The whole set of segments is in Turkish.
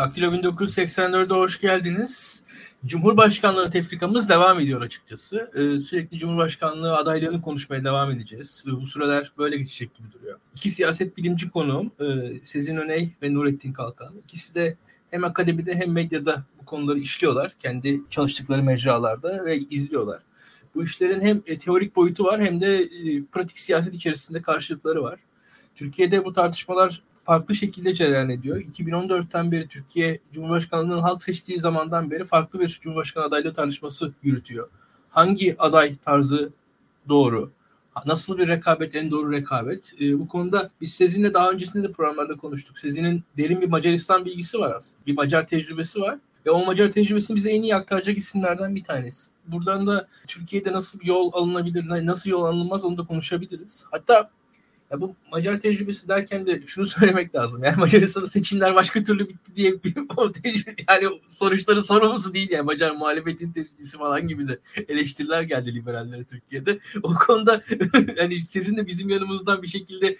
Daktilo 1984'e hoş geldiniz. Cumhurbaşkanlığı tefrikamız devam ediyor açıkçası. Ee, sürekli Cumhurbaşkanlığı adaylarını konuşmaya devam edeceğiz. Ee, bu süreler böyle geçecek gibi duruyor. İki siyaset bilimci konuğum e, Sezin Öney ve Nurettin Kalkan. İkisi de hem akademide hem medyada bu konuları işliyorlar. Kendi çalıştıkları mecralarda ve izliyorlar. Bu işlerin hem e, teorik boyutu var hem de e, pratik siyaset içerisinde karşılıkları var. Türkiye'de bu tartışmalar farklı şekilde cereyan ediyor. 2014'ten beri Türkiye Cumhurbaşkanlığı'nın halk seçtiği zamandan beri farklı bir Cumhurbaşkanı adaylığı tartışması yürütüyor. Hangi aday tarzı doğru? Nasıl bir rekabet en doğru rekabet? E, bu konuda biz Sezin'le daha öncesinde de programlarda konuştuk. Sezin'in derin bir Macaristan bilgisi var aslında. Bir Macar tecrübesi var. Ve o Macar tecrübesini bize en iyi aktaracak isimlerden bir tanesi. Buradan da Türkiye'de nasıl bir yol alınabilir, nasıl yol alınmaz onu da konuşabiliriz. Hatta ya bu Macar tecrübesi derken de şunu söylemek lazım. Yani Macaristan'da seçimler başka türlü bitti diye bir tecrübe, yani sonuçların sorumlusu değil yani Macar muhalefetin tecrübesi falan gibi de eleştiriler geldi liberallere Türkiye'de. O konuda hani sizin de bizim yanımızdan bir şekilde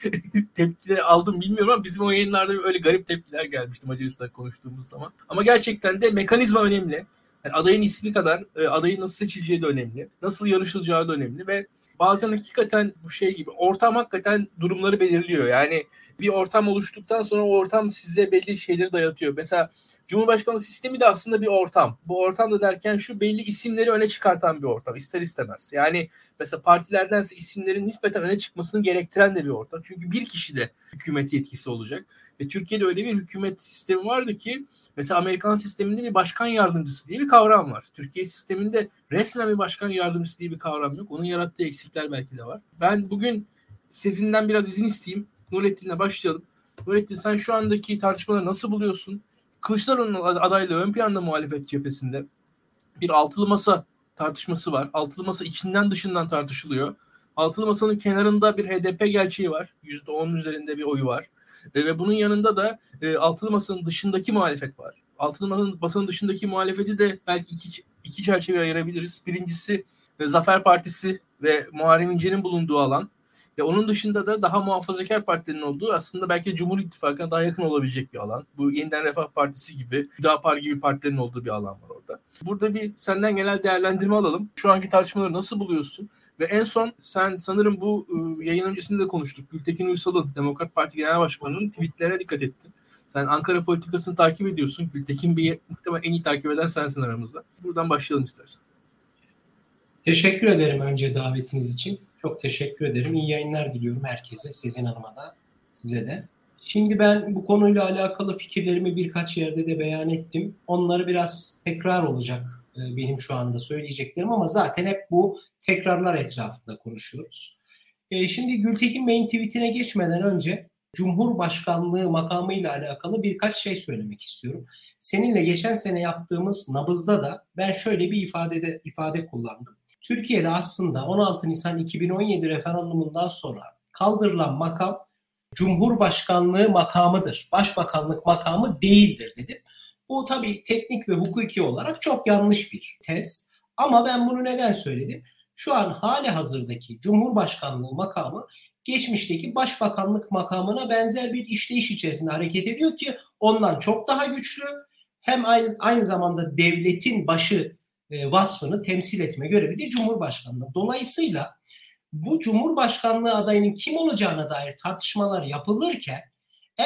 tepkiler aldım bilmiyorum ama bizim o yayınlarda öyle garip tepkiler gelmişti Macaristan konuştuğumuz zaman. Ama gerçekten de mekanizma önemli. Yani adayın ismi kadar e, adayın nasıl seçileceği de önemli. Nasıl yarışılacağı da önemli ve bazen hakikaten bu şey gibi ortam hakikaten durumları belirliyor. Yani bir ortam oluştuktan sonra o ortam size belli şeyleri dayatıyor. Mesela Cumhurbaşkanlığı sistemi de aslında bir ortam. Bu ortam da derken şu belli isimleri öne çıkartan bir ortam ister istemez. Yani mesela partilerdense isimlerin nispeten öne çıkmasını gerektiren de bir ortam. Çünkü bir kişi de hükümet yetkisi olacak. Ve Türkiye'de öyle bir hükümet sistemi vardı ki Mesela Amerikan sisteminde bir başkan yardımcısı diye bir kavram var. Türkiye sisteminde resmen bir başkan yardımcısı diye bir kavram yok. Onun yarattığı eksikler belki de var. Ben bugün sizinden biraz izin isteyeyim. Nurettin'le başlayalım. Nurettin sen şu andaki tartışmaları nasıl buluyorsun? Kılıçdaroğlu'nun adaylığı ön planda muhalefet cephesinde. Bir altılı masa tartışması var. Altılı masa içinden dışından tartışılıyor. Altılı masanın kenarında bir HDP gerçeği var. %10'un üzerinde bir oyu var. E, ve bunun yanında da e, altılı masanın dışındaki muhalefet var. Altılı masanın, dışındaki muhalefeti de belki iki, iki çerçeve ayırabiliriz. Birincisi e, Zafer Partisi ve Muharrem İnce'nin bulunduğu alan. Ya onun dışında da daha muhafazakar partilerin olduğu aslında belki Cumhur İttifakı'na daha yakın olabilecek bir alan. Bu Yeniden Refah Partisi gibi, Hüdapar gibi partilerin olduğu bir alan var orada. Burada bir senden genel değerlendirme alalım. Şu anki tartışmaları nasıl buluyorsun? Ve en son sen sanırım bu e, yayın öncesinde de konuştuk. Gültekin Uysal'ın Demokrat Parti Genel Başkanı'nın tweetlerine dikkat ettin. Sen Ankara politikasını takip ediyorsun. Gültekin Bey'i muhtemelen en iyi takip eden sensin aramızda. Buradan başlayalım istersen. Teşekkür ederim önce davetiniz için. Çok teşekkür ederim. İyi yayınlar diliyorum herkese. Sezin Hanım'a da, size de. Şimdi ben bu konuyla alakalı fikirlerimi birkaç yerde de beyan ettim. Onları biraz tekrar olacak e, benim şu anda söyleyeceklerim ama zaten hep bu tekrarlar etrafında konuşuyoruz. E, şimdi Gültekin Bey'in tweetine geçmeden önce Cumhurbaşkanlığı makamıyla alakalı birkaç şey söylemek istiyorum. Seninle geçen sene yaptığımız nabızda da ben şöyle bir ifadede ifade kullandım. Türkiye'de aslında 16 Nisan 2017 referandumundan sonra kaldırılan makam Cumhurbaşkanlığı makamıdır. Başbakanlık makamı değildir dedim. Bu tabii teknik ve hukuki olarak çok yanlış bir tez. Ama ben bunu neden söyledim? Şu an hali hazırdaki Cumhurbaşkanlığı makamı geçmişteki başbakanlık makamına benzer bir işleyiş içerisinde hareket ediyor ki ondan çok daha güçlü. Hem aynı aynı zamanda devletin başı e, vasfını temsil etme görevi de Cumhurbaşkanlığı. Dolayısıyla bu Cumhurbaşkanlığı adayının kim olacağına dair tartışmalar yapılırken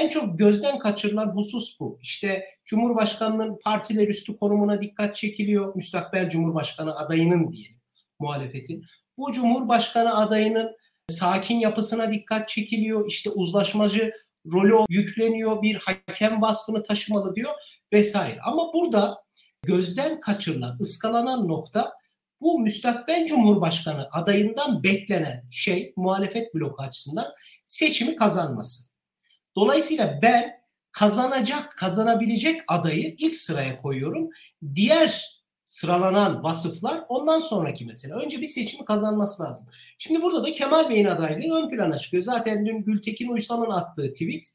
en çok gözden kaçırılan husus bu. İşte Cumhurbaşkanlığının partiler üstü konumuna dikkat çekiliyor. Müstakbel Cumhurbaşkanı adayının diyelim muhalefetin. Bu Cumhurbaşkanı adayının sakin yapısına dikkat çekiliyor. İşte uzlaşmacı rolü yükleniyor. Bir hakem vasfını taşımalı diyor vesaire. Ama burada gözden kaçırılan, ıskalanan nokta bu müstakbel Cumhurbaşkanı adayından beklenen şey muhalefet bloku açısından seçimi kazanması. Dolayısıyla ben kazanacak, kazanabilecek adayı ilk sıraya koyuyorum. Diğer sıralanan vasıflar ondan sonraki mesele. Önce bir seçimi kazanması lazım. Şimdi burada da Kemal Bey'in adaylığı ön plana çıkıyor. Zaten dün Gültekin Uysal'ın attığı tweet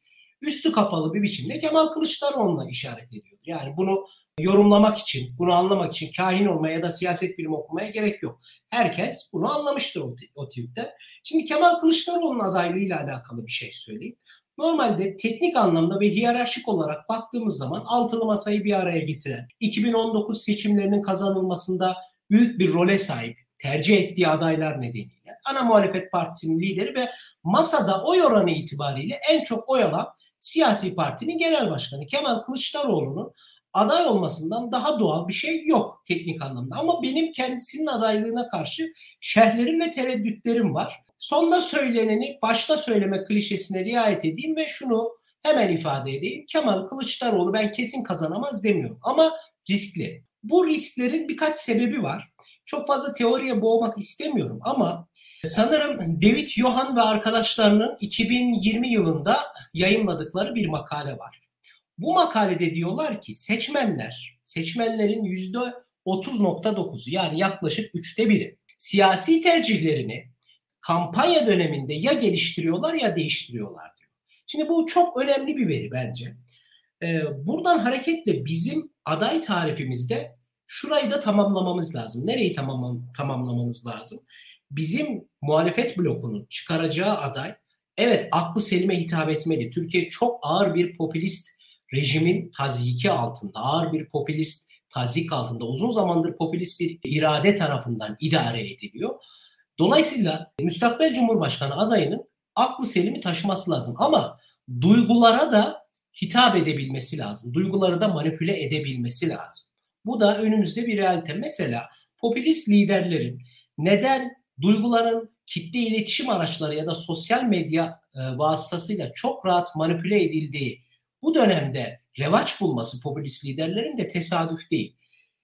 üstü kapalı bir biçimde Kemal Kılıçdaroğlu'na işaret ediyor. Yani bunu yorumlamak için, bunu anlamak için kahin olmaya ya da siyaset bilimi okumaya gerek yok. Herkes bunu anlamıştır o, o tweette. Şimdi Kemal Kılıçdaroğlu'nun adaylığıyla alakalı bir şey söyleyeyim. Normalde teknik anlamda ve hiyerarşik olarak baktığımız zaman altılı masayı bir araya getiren, 2019 seçimlerinin kazanılmasında büyük bir role sahip, tercih ettiği adaylar nedeniyle ana muhalefet partisinin lideri ve masada oy oranı itibariyle en çok oy alan siyasi partinin genel başkanı Kemal Kılıçdaroğlu'nun aday olmasından daha doğal bir şey yok teknik anlamda. Ama benim kendisinin adaylığına karşı şerhlerim ve tereddütlerim var. Sonda söyleneni başta söyleme klişesine riayet edeyim ve şunu hemen ifade edeyim. Kemal Kılıçdaroğlu ben kesin kazanamaz demiyorum ama riskli. Bu risklerin birkaç sebebi var. Çok fazla teoriye boğmak istemiyorum ama sanırım David Johan ve arkadaşlarının 2020 yılında yayınladıkları bir makale var. Bu makalede diyorlar ki seçmenler, seçmenlerin %30.9'u yani yaklaşık üçte biri siyasi tercihlerini kampanya döneminde ya geliştiriyorlar ya değiştiriyorlar diyor. Şimdi bu çok önemli bir veri bence. Ee, buradan hareketle bizim aday tarifimizde şurayı da tamamlamamız lazım. Nereyi tamam, tamamlamamız lazım? Bizim muhalefet blokunun çıkaracağı aday evet aklı selime hitap etmeli. Türkiye çok ağır bir popülist rejimin taziki altında, ağır bir popülist tazik altında, uzun zamandır popülist bir irade tarafından idare ediliyor. Dolayısıyla müstakbel Cumhurbaşkanı adayının aklı selimi taşıması lazım. Ama duygulara da hitap edebilmesi lazım. Duyguları da manipüle edebilmesi lazım. Bu da önümüzde bir realite. Mesela popülist liderlerin neden duyguların kitle iletişim araçları ya da sosyal medya e, vasıtasıyla çok rahat manipüle edildiği bu dönemde revaç bulması popülist liderlerin de tesadüf değil.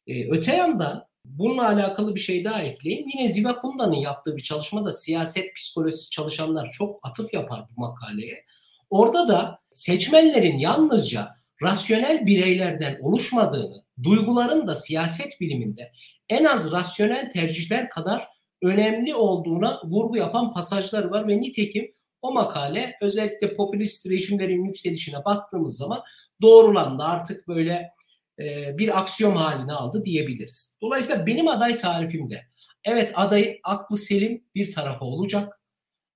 E, öte yandan bununla alakalı bir şey daha ekleyeyim. Yine Ziva Kunda'nın yaptığı bir çalışmada siyaset psikolojisi çalışanlar çok atıf yapar bu makaleye. Orada da seçmenlerin yalnızca rasyonel bireylerden oluşmadığını, duyguların da siyaset biliminde en az rasyonel tercihler kadar önemli olduğuna vurgu yapan pasajlar var ve nitekim o makale özellikle popülist rejimlerin yükselişine baktığımız zaman doğrulandı. Artık böyle e, bir aksiyon haline aldı diyebiliriz. Dolayısıyla benim aday tarifimde evet aday aklı selim bir tarafa olacak.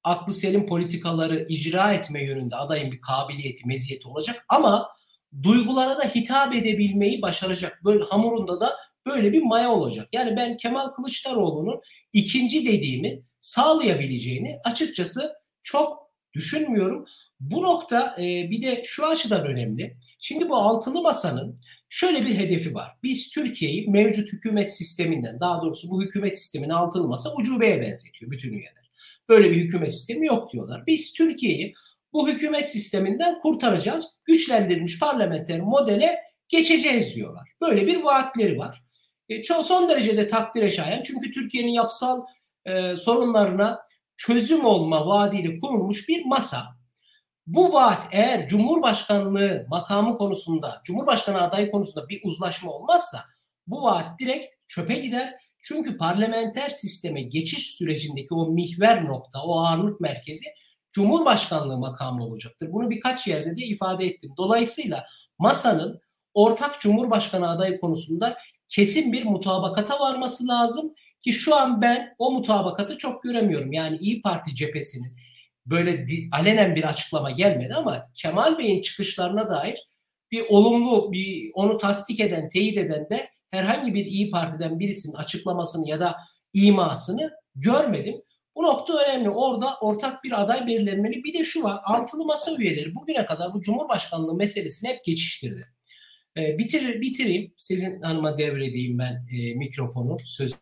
Aklı selim politikaları icra etme yönünde adayın bir kabiliyeti, meziyeti olacak ama duygulara da hitap edebilmeyi başaracak. Böyle hamurunda da böyle bir maya olacak. Yani ben Kemal Kılıçdaroğlu'nun ikinci dediğimi sağlayabileceğini açıkçası çok düşünmüyorum. Bu nokta e, bir de şu açıdan önemli. Şimdi bu altılı masanın şöyle bir hedefi var. Biz Türkiye'yi mevcut hükümet sisteminden daha doğrusu bu hükümet sistemini altılı masa ucubeye benzetiyor bütün üyeler. Böyle bir hükümet sistemi yok diyorlar. Biz Türkiye'yi bu hükümet sisteminden kurtaracağız. Güçlendirilmiş parlamenter modele geçeceğiz diyorlar. Böyle bir vaatleri var. E, çok son derece de takdire şayan. Çünkü Türkiye'nin yapısal e, sorunlarına çözüm olma vaadiyle kurulmuş bir masa. Bu vaat eğer Cumhurbaşkanlığı makamı konusunda, Cumhurbaşkanı adayı konusunda bir uzlaşma olmazsa bu vaat direkt çöpe gider. Çünkü parlamenter sisteme geçiş sürecindeki o mihver nokta, o ağırlık merkezi Cumhurbaşkanlığı makamı olacaktır. Bunu birkaç yerde de ifade ettim. Dolayısıyla masanın ortak Cumhurbaşkanı adayı konusunda kesin bir mutabakata varması lazım ki şu an ben o mutabakatı çok göremiyorum. Yani İyi Parti cephesinin böyle alenen bir açıklama gelmedi ama Kemal Bey'in çıkışlarına dair bir olumlu, bir onu tasdik eden, teyit eden de herhangi bir İyi Parti'den birisinin açıklamasını ya da imasını görmedim. Bu nokta önemli. Orada ortak bir aday belirlenmeli. Bir de şu var. Altılı masa üyeleri bugüne kadar bu Cumhurbaşkanlığı meselesini hep geçiştirdi. E, bitir, bitireyim. Sizin hanıma devredeyim ben e, mikrofonu, sözü.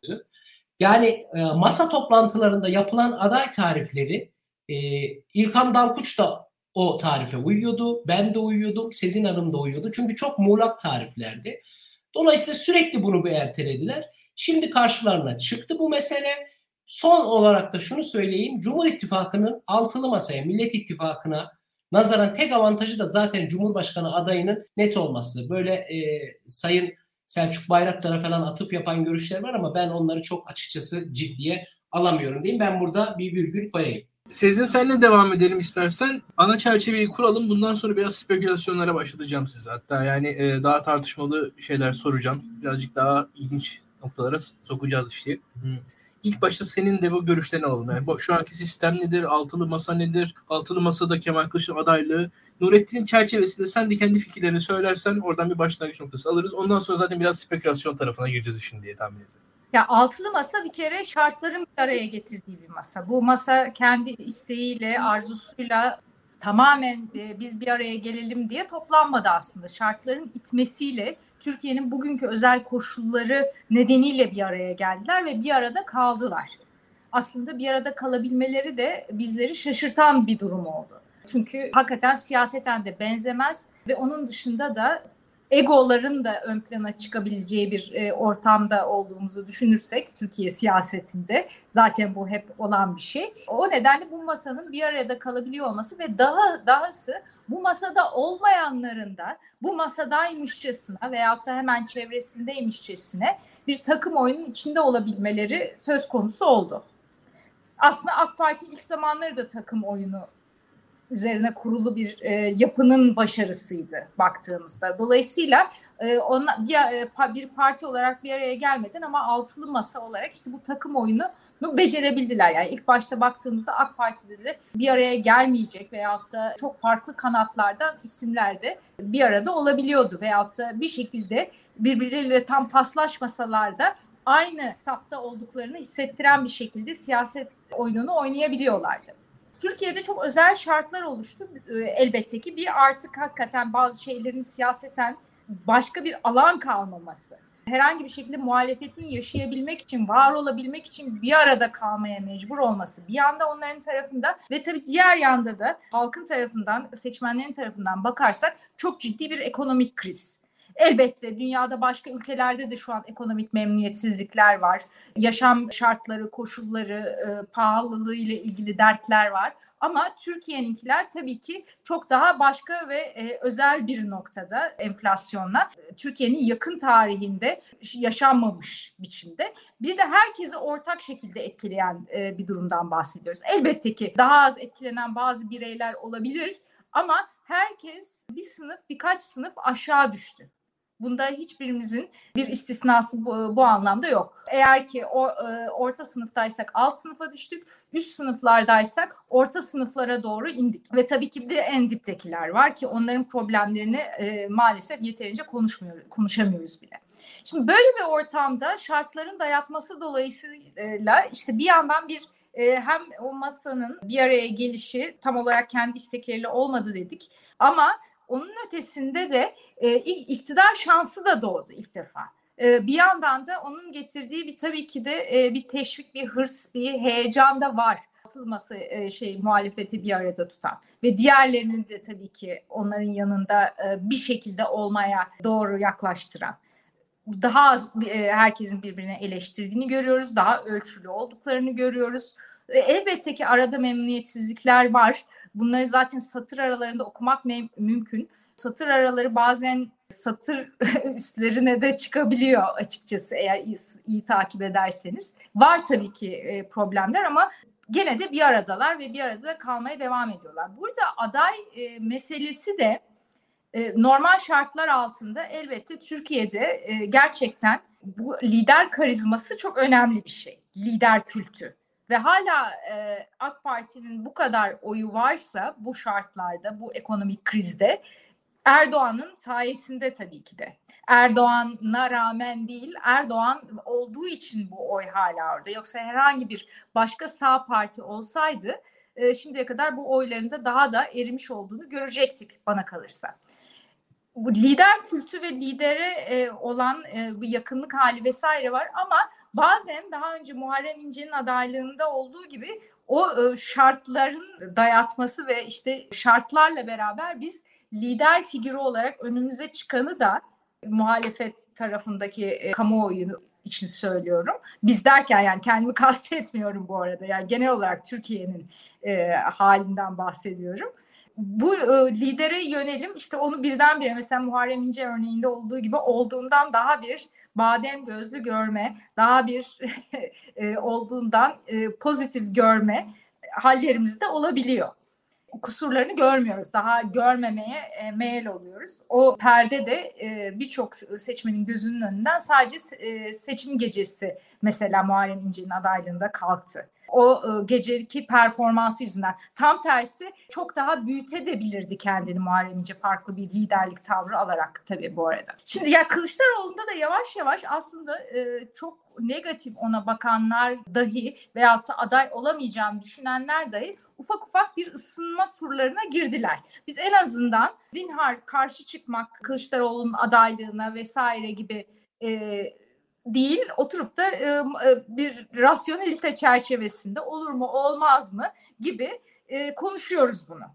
Yani e, masa toplantılarında yapılan aday tarifleri e, İlkan Dalkuç da o tarife uyuyordu. Ben de uyuyordum. Sezin Hanım da uyuyordu. Çünkü çok muğlak tariflerdi. Dolayısıyla sürekli bunu bir ertelediler. Şimdi karşılarına çıktı bu mesele. Son olarak da şunu söyleyeyim. Cumhur İttifakı'nın altılı masaya, Millet İttifakı'na nazaran tek avantajı da zaten Cumhurbaşkanı adayının net olması. Böyle e, Sayın Selçuk Bayraktar'a falan atıp yapan görüşler var ama ben onları çok açıkçası ciddiye alamıyorum diyeyim. Ben burada bir virgül koyayım. Sezin senle devam edelim istersen. Ana çerçeveyi kuralım. Bundan sonra biraz spekülasyonlara başlatacağım size. Hatta yani e, daha tartışmalı şeyler soracağım. Birazcık daha ilginç noktalara sokacağız işte. Hı. İlk başta senin de bu görüşlerini alalım. Yani bu, şu anki sistem nedir? Altılı masa nedir? Altılı masada Kemal Kılıçdaroğlu adaylığı. Nurettin'in çerçevesinde sen de kendi fikirlerini söylersen oradan bir başlangıç noktası alırız. Ondan sonra zaten biraz spekülasyon tarafına gireceğiz işin diye tahmin ediyorum. Ya altılı masa bir kere şartların bir araya getirdiği bir masa. Bu masa kendi isteğiyle, arzusuyla tamamen e, biz bir araya gelelim diye toplanmadı aslında. Şartların itmesiyle Türkiye'nin bugünkü özel koşulları nedeniyle bir araya geldiler ve bir arada kaldılar. Aslında bir arada kalabilmeleri de bizleri şaşırtan bir durum oldu. Çünkü hakikaten siyaseten de benzemez ve onun dışında da egoların da ön plana çıkabileceği bir e, ortamda olduğumuzu düşünürsek Türkiye siyasetinde zaten bu hep olan bir şey. O nedenle bu masanın bir arada kalabiliyor olması ve daha dahası bu masada olmayanların da bu masadaymışçasına veyahut da hemen çevresindeymişçesine bir takım oyunun içinde olabilmeleri söz konusu oldu. Aslında AK Parti ilk zamanları da takım oyunu üzerine kurulu bir e, yapının başarısıydı baktığımızda. Dolayısıyla e, ona, bir, e, bir parti olarak bir araya gelmeden ama altılı masa olarak işte bu takım oyunu becerebildiler. Yani ilk başta baktığımızda AK Parti'de de bir araya gelmeyecek veyahut da çok farklı kanatlardan isimler de bir arada olabiliyordu veyahut da bir şekilde birbirleriyle tam paslaşmasalar da aynı safta olduklarını hissettiren bir şekilde siyaset oyununu oynayabiliyorlardı. Türkiye'de çok özel şartlar oluştu e, elbette ki. Bir artık hakikaten bazı şeylerin siyaseten başka bir alan kalmaması. Herhangi bir şekilde muhalefetin yaşayabilmek için, var olabilmek için bir arada kalmaya mecbur olması bir yanda onların tarafında ve tabii diğer yanda da halkın tarafından, seçmenlerin tarafından bakarsak çok ciddi bir ekonomik kriz. Elbette dünyada başka ülkelerde de şu an ekonomik memnuniyetsizlikler var. Yaşam şartları, koşulları, e, pahalılığı ile ilgili dertler var. Ama Türkiye'ninkiler tabii ki çok daha başka ve e, özel bir noktada enflasyonla. Türkiye'nin yakın tarihinde yaşanmamış biçimde. Bir de herkesi ortak şekilde etkileyen e, bir durumdan bahsediyoruz. Elbette ki daha az etkilenen bazı bireyler olabilir ama herkes bir sınıf birkaç sınıf aşağı düştü. Bunda hiçbirimizin bir istisnası bu, bu anlamda yok. Eğer ki o, e, orta sınıftaysak alt sınıfa düştük, üst sınıflardaysak orta sınıflara doğru indik. Ve tabii ki bir de en diptekiler var ki onların problemlerini e, maalesef yeterince konuşmuyor, konuşamıyoruz bile. Şimdi böyle bir ortamda şartların dayatması dolayısıyla işte bir yandan bir e, hem o masanın bir araya gelişi tam olarak kendi istekleriyle olmadı dedik ama onun ötesinde de e, iktidar şansı da doğdu ilk defa. E, bir yandan da onun getirdiği bir tabii ki de e, bir teşvik, bir hırs, bir heyecan da var atılması e, şey muhalefeti bir arada tutan ve diğerlerinin de tabii ki onların yanında e, bir şekilde olmaya doğru yaklaştıran daha az e, herkesin birbirine eleştirdiğini görüyoruz. Daha ölçülü olduklarını görüyoruz. E, elbette ki arada memnuniyetsizlikler var. Bunları zaten satır aralarında okumak mümkün. Satır araları bazen satır üstlerine de çıkabiliyor açıkçası eğer iyi, iyi takip ederseniz. Var tabii ki e, problemler ama gene de bir aradalar ve bir arada kalmaya devam ediyorlar. Burada aday e, meselesi de e, normal şartlar altında elbette Türkiye'de gerçekten bu lider karizması çok önemli bir şey. Lider kültü. Ve hala e, AK Parti'nin bu kadar oyu varsa bu şartlarda, bu ekonomik krizde Erdoğan'ın sayesinde tabii ki de. Erdoğan'a rağmen değil, Erdoğan olduğu için bu oy hala orada. Yoksa herhangi bir başka sağ parti olsaydı e, şimdiye kadar bu oylarında daha da erimiş olduğunu görecektik bana kalırsa. Bu lider kültü ve lidere e, olan e, bu yakınlık hali vesaire var ama bazen daha önce Muharrem İnce'nin adaylığında olduğu gibi o e, şartların dayatması ve işte şartlarla beraber biz lider figürü olarak önümüze çıkanı da muhalefet tarafındaki e, kamuoyu için söylüyorum. Biz derken yani kendimi kastetmiyorum bu arada. Yani genel olarak Türkiye'nin e, halinden bahsediyorum bu e, lidere yönelim işte onu birdenbire mesela Muharrem İnce örneğinde olduğu gibi olduğundan daha bir badem gözlü görme, daha bir e, olduğundan e, pozitif görme hallerimiz de olabiliyor kusurlarını görmüyoruz. Daha görmemeye e, meyil oluyoruz. O perde de birçok seçmenin gözünün önünden sadece seçim gecesi mesela Muharrem İnce'nin adaylığında kalktı. O e, geceki performansı yüzünden. Tam tersi çok daha büyütebilirdi kendini Muharrem İnce farklı bir liderlik tavrı alarak tabii bu arada. Şimdi ya Kılıçdaroğlu'nda da yavaş yavaş aslında e, çok negatif ona bakanlar dahi veyahut da aday olamayacağını düşünenler dahi ufak ufak bir ısınma turlarına girdiler. Biz en azından zinhar karşı çıkmak Kılıçdaroğlu'nun adaylığına vesaire gibi e, değil oturup da e, bir rasyonelite çerçevesinde olur mu olmaz mı gibi e, konuşuyoruz bunu.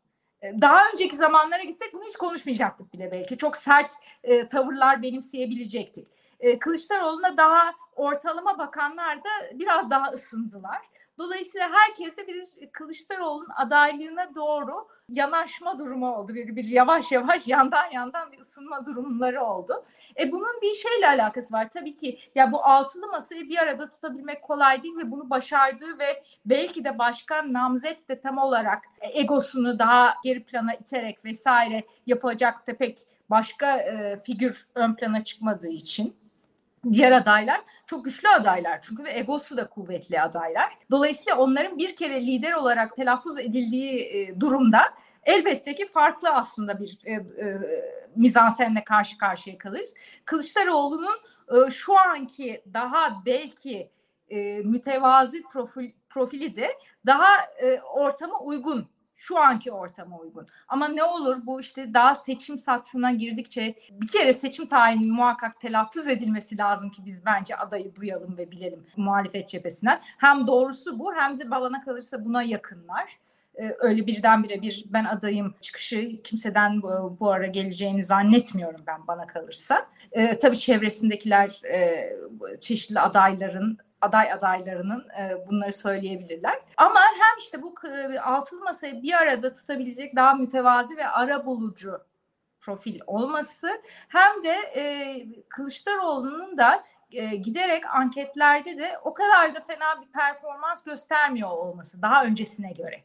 Daha önceki zamanlara gitsek bunu hiç konuşmayacaktık bile belki. Çok sert e, tavırlar benimseyebilecektik. E, Kılıçdaroğlu'na daha ortalama bakanlar da biraz daha ısındılar. Dolayısıyla herkes de bir Kılıçdaroğlu'nun adaylığına doğru yanaşma durumu oldu. Bir, bir yavaş yavaş yandan yandan bir ısınma durumları oldu. E bunun bir şeyle alakası var. Tabii ki ya bu altılı masayı bir arada tutabilmek kolay değil ve bunu başardığı ve belki de başkan namzet de tam olarak egosunu daha geri plana iterek vesaire yapacak da pek başka e, figür ön plana çıkmadığı için diğer adaylar çok güçlü adaylar çünkü ve egosu da kuvvetli adaylar. Dolayısıyla onların bir kere lider olarak telaffuz edildiği e, durumda elbette ki farklı aslında bir e, e, mizansenle karşı karşıya kalırız. Kılıçdaroğlu'nun e, şu anki daha belki e, mütevazi profil, profili de daha e, ortama uygun şu anki ortama uygun. Ama ne olur bu işte daha seçim satsına girdikçe bir kere seçim tayini muhakkak telaffuz edilmesi lazım ki biz bence adayı duyalım ve bilelim muhalefet cephesinden. Hem doğrusu bu hem de bana kalırsa buna yakınlar ee, öyle birdenbire bir ben adayım çıkışı kimseden bu, bu ara geleceğini zannetmiyorum ben bana kalırsa. Ee, tabii çevresindekiler e, çeşitli adayların aday adaylarının e, bunları söyleyebilirler. Ama hem işte bu e, altılı masayı bir arada tutabilecek daha mütevazi ve ara bulucu profil olması hem de e, Kılıçdaroğlu'nun da e, giderek anketlerde de o kadar da fena bir performans göstermiyor olması daha öncesine göre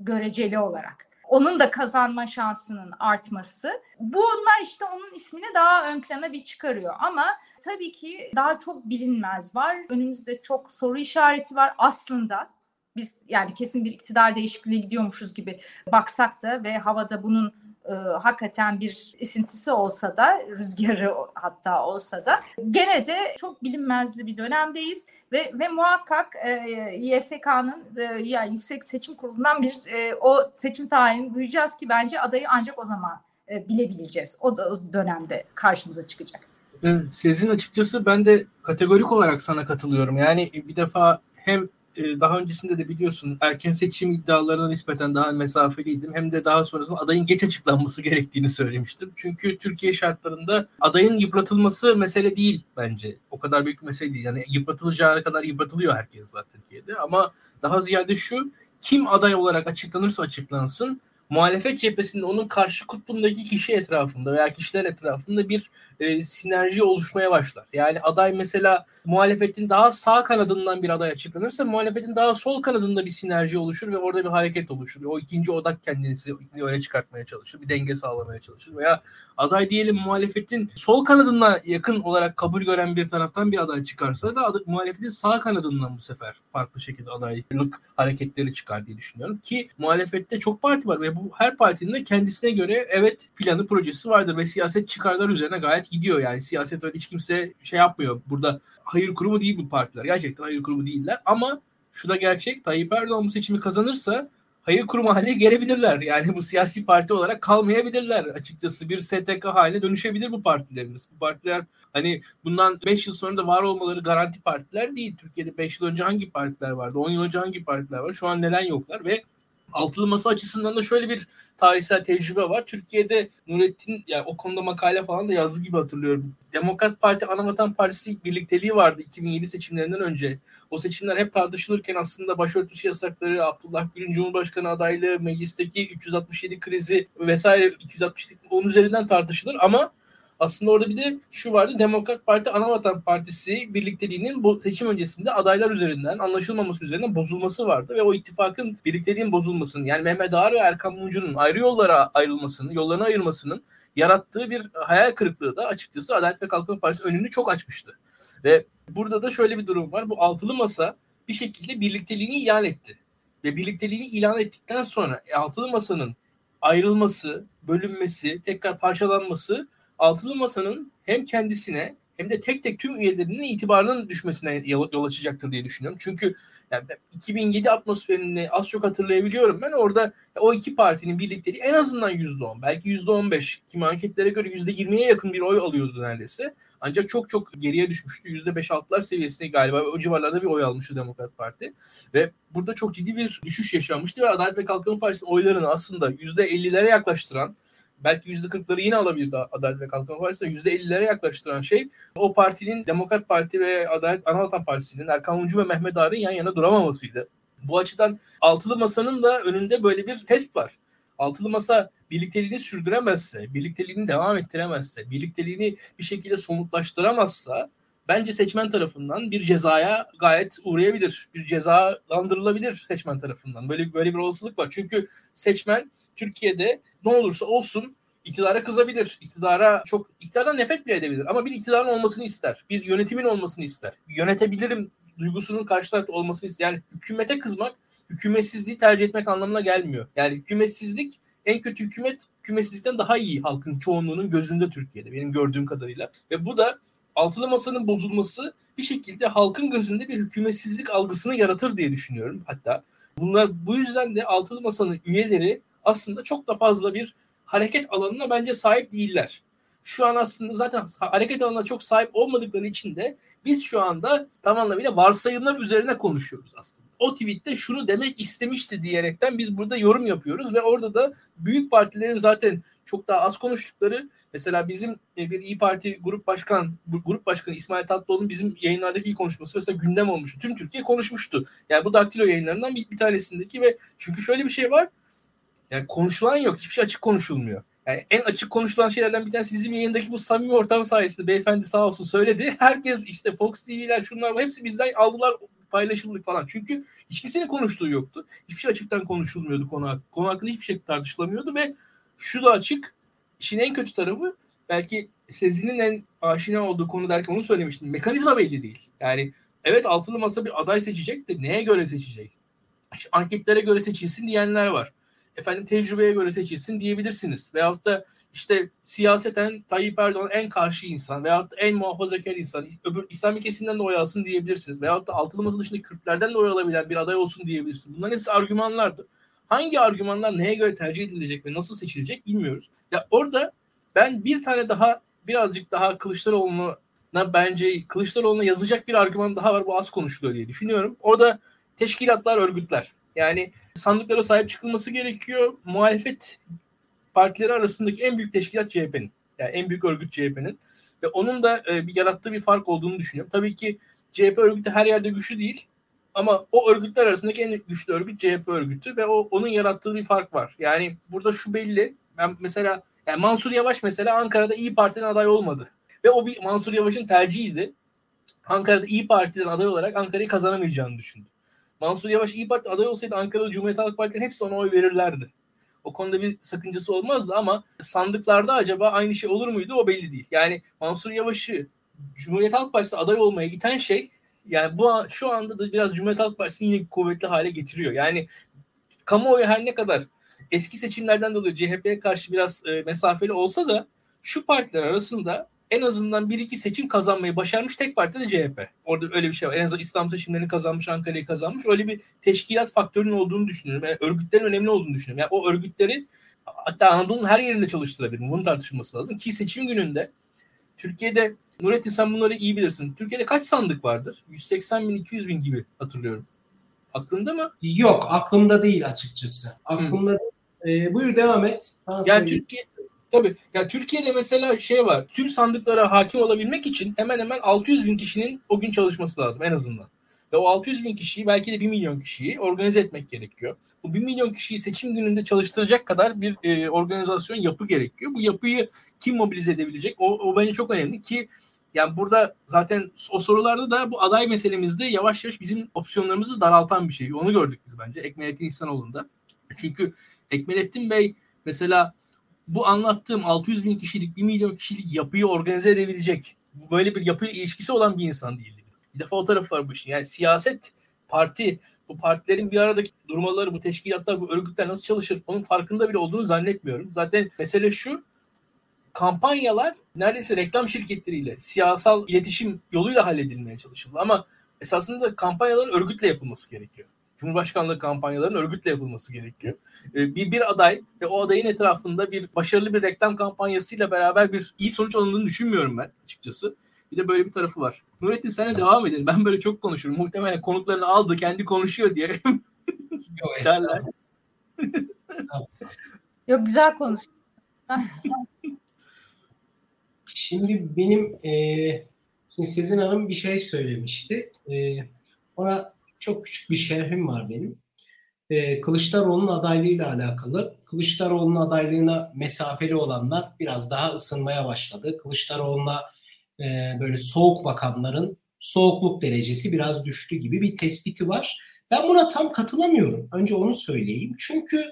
göreceli olarak onun da kazanma şansının artması. Bunlar işte onun ismini daha ön plana bir çıkarıyor. Ama tabii ki daha çok bilinmez var. Önümüzde çok soru işareti var aslında. Biz yani kesin bir iktidar değişikliği gidiyormuşuz gibi baksak da ve havada bunun e, hakikaten bir esintisi olsa da rüzgarı hatta olsa da gene de çok bilinmezli bir dönemdeyiz ve ve muhakkak e, YSK'nın e, yani Yüksek Seçim Kurulu'ndan bir e, o seçim tarihini duyacağız ki bence adayı ancak o zaman e, bilebileceğiz. O da o dönemde karşımıza çıkacak. Sizin açıkçası ben de kategorik olarak sana katılıyorum. Yani bir defa hem e, daha öncesinde de biliyorsun erken seçim iddialarına nispeten daha mesafeliydim. Hem de daha sonrasında adayın geç açıklanması gerektiğini söylemiştim. Çünkü Türkiye şartlarında adayın yıpratılması mesele değil bence. O kadar büyük bir mesele değil. Yani yıpratılacağı kadar yıpratılıyor herkes zaten Türkiye'de. Ama daha ziyade şu kim aday olarak açıklanırsa açıklansın muhalefet cephesinde onun karşı kutbundaki kişi etrafında veya kişiler etrafında bir e, sinerji oluşmaya başlar. Yani aday mesela muhalefetin daha sağ kanadından bir aday açıklanırsa muhalefetin daha sol kanadında bir sinerji oluşur ve orada bir hareket oluşur. O ikinci odak kendisi öne çıkartmaya çalışır. Bir denge sağlamaya çalışır. Veya aday diyelim muhalefetin sol kanadına yakın olarak kabul gören bir taraftan bir aday çıkarsa da adı, muhalefetin sağ kanadından bu sefer farklı şekilde adaylık hareketleri çıkar diye düşünüyorum. Ki muhalefette çok parti var ve bu her partinin de kendisine göre evet planı projesi vardır ve siyaset çıkarlar üzerine gayet gidiyor. Yani siyaset öyle hiç kimse şey yapmıyor. Burada hayır kurumu değil bu partiler. Gerçekten hayır kurumu değiller ama şu da gerçek. Tayyip Erdoğan bu seçimi kazanırsa hayır kurumu haline gelebilirler. Yani bu siyasi parti olarak kalmayabilirler açıkçası. Bir STK haline dönüşebilir bu partilerimiz. Bu partiler hani bundan 5 yıl sonra da var olmaları garanti partiler değil. Türkiye'de 5 yıl önce hangi partiler vardı? 10 yıl önce hangi partiler var? Şu an neden yoklar ve altılı masa açısından da şöyle bir tarihsel tecrübe var. Türkiye'de Nurettin yani o konuda makale falan da yazdığı gibi hatırlıyorum. Demokrat Parti Anavatan Partisi birlikteliği vardı 2007 seçimlerinden önce. O seçimler hep tartışılırken aslında başörtüsü yasakları, Abdullah Gül'ün Cumhurbaşkanı adaylığı, meclisteki 367 krizi vesaire 267 onun üzerinden tartışılır ama aslında orada bir de şu vardı. Demokrat Parti Anavatan Partisi birlikteliğinin bu seçim öncesinde adaylar üzerinden anlaşılmaması üzerinden bozulması vardı ve o ittifakın birlikteliğin bozulmasının yani Mehmet Ağar ve Erkan Mumcu'nun ayrı yollara ayrılmasının, yollarına ayırmasının yarattığı bir hayal kırıklığı da açıkçası Adalet ve Kalkınma Partisi önünü çok açmıştı. Ve burada da şöyle bir durum var. Bu altılı masa bir şekilde birlikteliğini ilan etti. Ve birlikteliğini ilan ettikten sonra e, altılı masanın ayrılması, bölünmesi, tekrar parçalanması altılı masanın hem kendisine hem de tek tek tüm üyelerinin itibarının düşmesine yol açacaktır diye düşünüyorum. Çünkü yani 2007 atmosferini az çok hatırlayabiliyorum ben. Orada o iki partinin birlikteliği en azından %10, belki %15, kimi anketlere göre %20'ye yakın bir oy alıyordu neredeyse. Ancak çok çok geriye düşmüştü. %5-6'lar seviyesinde galiba o civarlarda bir oy almıştı Demokrat Parti. Ve burada çok ciddi bir düşüş yaşanmıştı ve Adalet ve Kalkınma Partisi oylarını aslında %50'lere yaklaştıran belki yüzde kırkları yine alabilirdi Adalet ve Kalkınma Partisi yüzde ellilere yaklaştıran şey o partinin Demokrat Parti ve Adalet Anavatan Partisi'nin Erkan Uncu ve Mehmet Ağar'ın yan yana duramamasıydı. Bu açıdan altılı masanın da önünde böyle bir test var. Altılı masa birlikteliğini sürdüremezse, birlikteliğini devam ettiremezse, birlikteliğini bir şekilde somutlaştıramazsa bence seçmen tarafından bir cezaya gayet uğrayabilir. Bir cezalandırılabilir seçmen tarafından. Böyle böyle bir olasılık var. Çünkü seçmen Türkiye'de ne olursa olsun iktidara kızabilir. İktidara çok iktidardan nefret bile edebilir ama bir iktidarın olmasını ister. Bir yönetimin olmasını ister. Yönetebilirim duygusunun karşı tarafta olmasını ister. Yani hükümete kızmak hükümetsizliği tercih etmek anlamına gelmiyor. Yani hükümetsizlik en kötü hükümet hükümetsizlikten daha iyi halkın çoğunluğunun gözünde Türkiye'de benim gördüğüm kadarıyla. Ve bu da altılı masanın bozulması bir şekilde halkın gözünde bir hükümetsizlik algısını yaratır diye düşünüyorum hatta. Bunlar bu yüzden de altılı masanın üyeleri aslında çok da fazla bir hareket alanına bence sahip değiller. Şu an aslında zaten hareket alanına çok sahip olmadıkları için de biz şu anda tam anlamıyla varsayımlar üzerine konuşuyoruz aslında. O tweette şunu demek istemişti diyerekten biz burada yorum yapıyoruz ve orada da büyük partilerin zaten çok daha az konuştukları mesela bizim e, bir İyi Parti grup başkan grup başkanı İsmail Tatlıoğlu'nun bizim yayınlardaki ilk konuşması mesela gündem olmuştu. Tüm Türkiye konuşmuştu. Yani bu daktilo yayınlarından bir, bir tanesindeki ve çünkü şöyle bir şey var. Yani konuşulan yok. Hiçbir şey açık konuşulmuyor. Yani en açık konuşulan şeylerden bir tanesi bizim yayındaki bu samimi ortam sayesinde beyefendi sağ olsun söyledi. Herkes işte Fox TV'ler şunlar hepsi bizden aldılar paylaşıldık falan. Çünkü hiç kimsenin konuştuğu yoktu. Hiçbir şey açıktan konuşulmuyordu konu, konu hakkında hiçbir şey tartışılamıyordu ve şu da açık. İşin en kötü tarafı belki Sezin'in en aşina olduğu konu derken onu söylemiştim. Mekanizma belli değil. Yani evet altılı masa bir aday seçecek de neye göre seçecek? İşte anketlere göre seçilsin diyenler var efendim tecrübeye göre seçilsin diyebilirsiniz. Veyahut da işte siyaseten Tayyip Erdoğan en karşı insan veyahut da en muhafazakar insan, öbür İslami kesimden de oy alsın diyebilirsiniz. Veyahut da altılı masa dışında Kürtlerden de oy alabilen bir aday olsun diyebilirsiniz. Bunların hepsi argümanlardır. Hangi argümanlar neye göre tercih edilecek ve nasıl seçilecek bilmiyoruz. Ya orada ben bir tane daha birazcık daha Kılıçdaroğlu'na bence Kılıçdaroğlu'na yazacak bir argüman daha var bu az konuşuluyor diye düşünüyorum. Orada teşkilatlar, örgütler. Yani sandıklara sahip çıkılması gerekiyor. Muhalefet partileri arasındaki en büyük teşkilat CHP'nin. Yani en büyük örgüt CHP'nin. Ve onun da e, bir yarattığı bir fark olduğunu düşünüyorum. Tabii ki CHP örgütü her yerde güçlü değil. Ama o örgütler arasındaki en güçlü örgüt CHP örgütü ve o onun yarattığı bir fark var. Yani burada şu belli. Ben mesela yani Mansur Yavaş mesela Ankara'da İyi Parti'den aday olmadı. Ve o bir Mansur Yavaş'ın tercihiydi. Ankara'da İyi Parti'den aday olarak Ankara'yı kazanamayacağını düşündü. Mansur Yavaş İyi Parti aday olsaydı Ankara'da Cumhuriyet Halk Partileri hepsi ona oy verirlerdi. O konuda bir sakıncası olmazdı ama sandıklarda acaba aynı şey olur muydu o belli değil. Yani Mansur Yavaş'ı Cumhuriyet Halk Partisi aday olmaya iten şey yani bu şu anda da biraz Cumhuriyet Halk Partisi'ni yine kuvvetli hale getiriyor. Yani kamuoyu her ne kadar eski seçimlerden dolayı CHP'ye karşı biraz e, mesafeli olsa da şu partiler arasında en azından bir iki seçim kazanmayı başarmış tek parti de CHP. Orada öyle bir şey var. En azından İslam seçimlerini kazanmış, Ankara'yı kazanmış. Öyle bir teşkilat faktörünün olduğunu düşünüyorum. Yani örgütlerin önemli olduğunu düşünüyorum. Yani o örgütleri hatta Anadolu'nun her yerinde çalıştırabilir. Bunun tartışılması lazım. Ki seçim gününde Türkiye'de Nurettin sen bunları iyi bilirsin. Türkiye'de kaç sandık vardır? 180 bin, 200 bin gibi hatırlıyorum. Aklında mı? Yok aklımda değil açıkçası. Aklımda Hı. Ee, buyur devam et. yani Türkiye, Tabii. Ya Türkiye'de mesela şey var. Tüm sandıklara hakim olabilmek için hemen hemen 600 bin kişinin o gün çalışması lazım en azından. Ve o 600 bin kişiyi belki de 1 milyon kişiyi organize etmek gerekiyor. Bu 1 milyon kişiyi seçim gününde çalıştıracak kadar bir e, organizasyon yapı gerekiyor. Bu yapıyı kim mobilize edebilecek? O, o bence çok önemli ki yani burada zaten o sorularda da bu aday meselemizde yavaş yavaş bizim opsiyonlarımızı daraltan bir şey. Onu gördük biz bence Ekmelettin İhsanoğlu'nda. Çünkü Ekmelettin Bey mesela bu anlattığım 600 bin kişilik, 1 milyon kişilik yapıyı organize edebilecek, böyle bir yapıyla ilişkisi olan bir insan değildi. Bir defa o tarafı var bu işin. Yani siyaset, parti, bu partilerin bir aradaki durmaları, bu teşkilatlar, bu örgütler nasıl çalışır onun farkında bile olduğunu zannetmiyorum. Zaten mesele şu, kampanyalar neredeyse reklam şirketleriyle, siyasal iletişim yoluyla halledilmeye çalışıldı. Ama esasında kampanyaların örgütle yapılması gerekiyor. Cumhurbaşkanlığı kampanyalarının örgütle yapılması gerekiyor. Ee, bir, bir aday ve o adayın etrafında bir başarılı bir reklam kampanyasıyla beraber bir iyi sonuç alındığını düşünmüyorum ben açıkçası. Bir de böyle bir tarafı var. Nurettin sana devam edelim. Ben böyle çok konuşurum. Muhtemelen konuklarını aldı kendi konuşuyor diye. Yok derler. Yok güzel konuş. şimdi benim e, şimdi Sezin Hanım bir şey söylemişti. E, ona çok küçük bir şerhim var benim. E, Kılıçdaroğlu'nun adaylığıyla alakalı. Kılıçdaroğlu'nun adaylığına mesafeli olanlar biraz daha ısınmaya başladı. Kılıçdaroğlu'na e, böyle soğuk bakanların soğukluk derecesi biraz düştü gibi bir tespiti var. Ben buna tam katılamıyorum. Önce onu söyleyeyim. Çünkü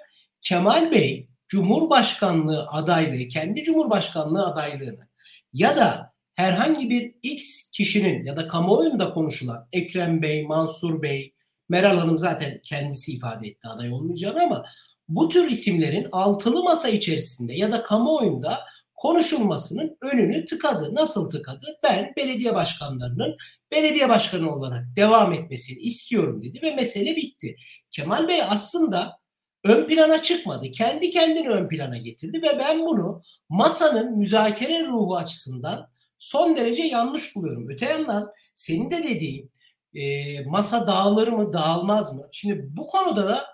Kemal Bey Cumhurbaşkanlığı adaylığı, kendi Cumhurbaşkanlığı adaylığını ya da herhangi bir X kişinin ya da kamuoyunda konuşulan Ekrem Bey, Mansur Bey, Meral Hanım zaten kendisi ifade etti aday olmayacağını ama bu tür isimlerin altılı masa içerisinde ya da kamuoyunda konuşulmasının önünü tıkadı. Nasıl tıkadı? Ben belediye başkanlarının belediye başkanı olarak devam etmesini istiyorum dedi ve mesele bitti. Kemal Bey aslında ön plana çıkmadı. Kendi kendini ön plana getirdi ve ben bunu masanın müzakere ruhu açısından son derece yanlış buluyorum. Öte yandan senin de dediğin e, masa dağılır mı dağılmaz mı? Şimdi bu konuda da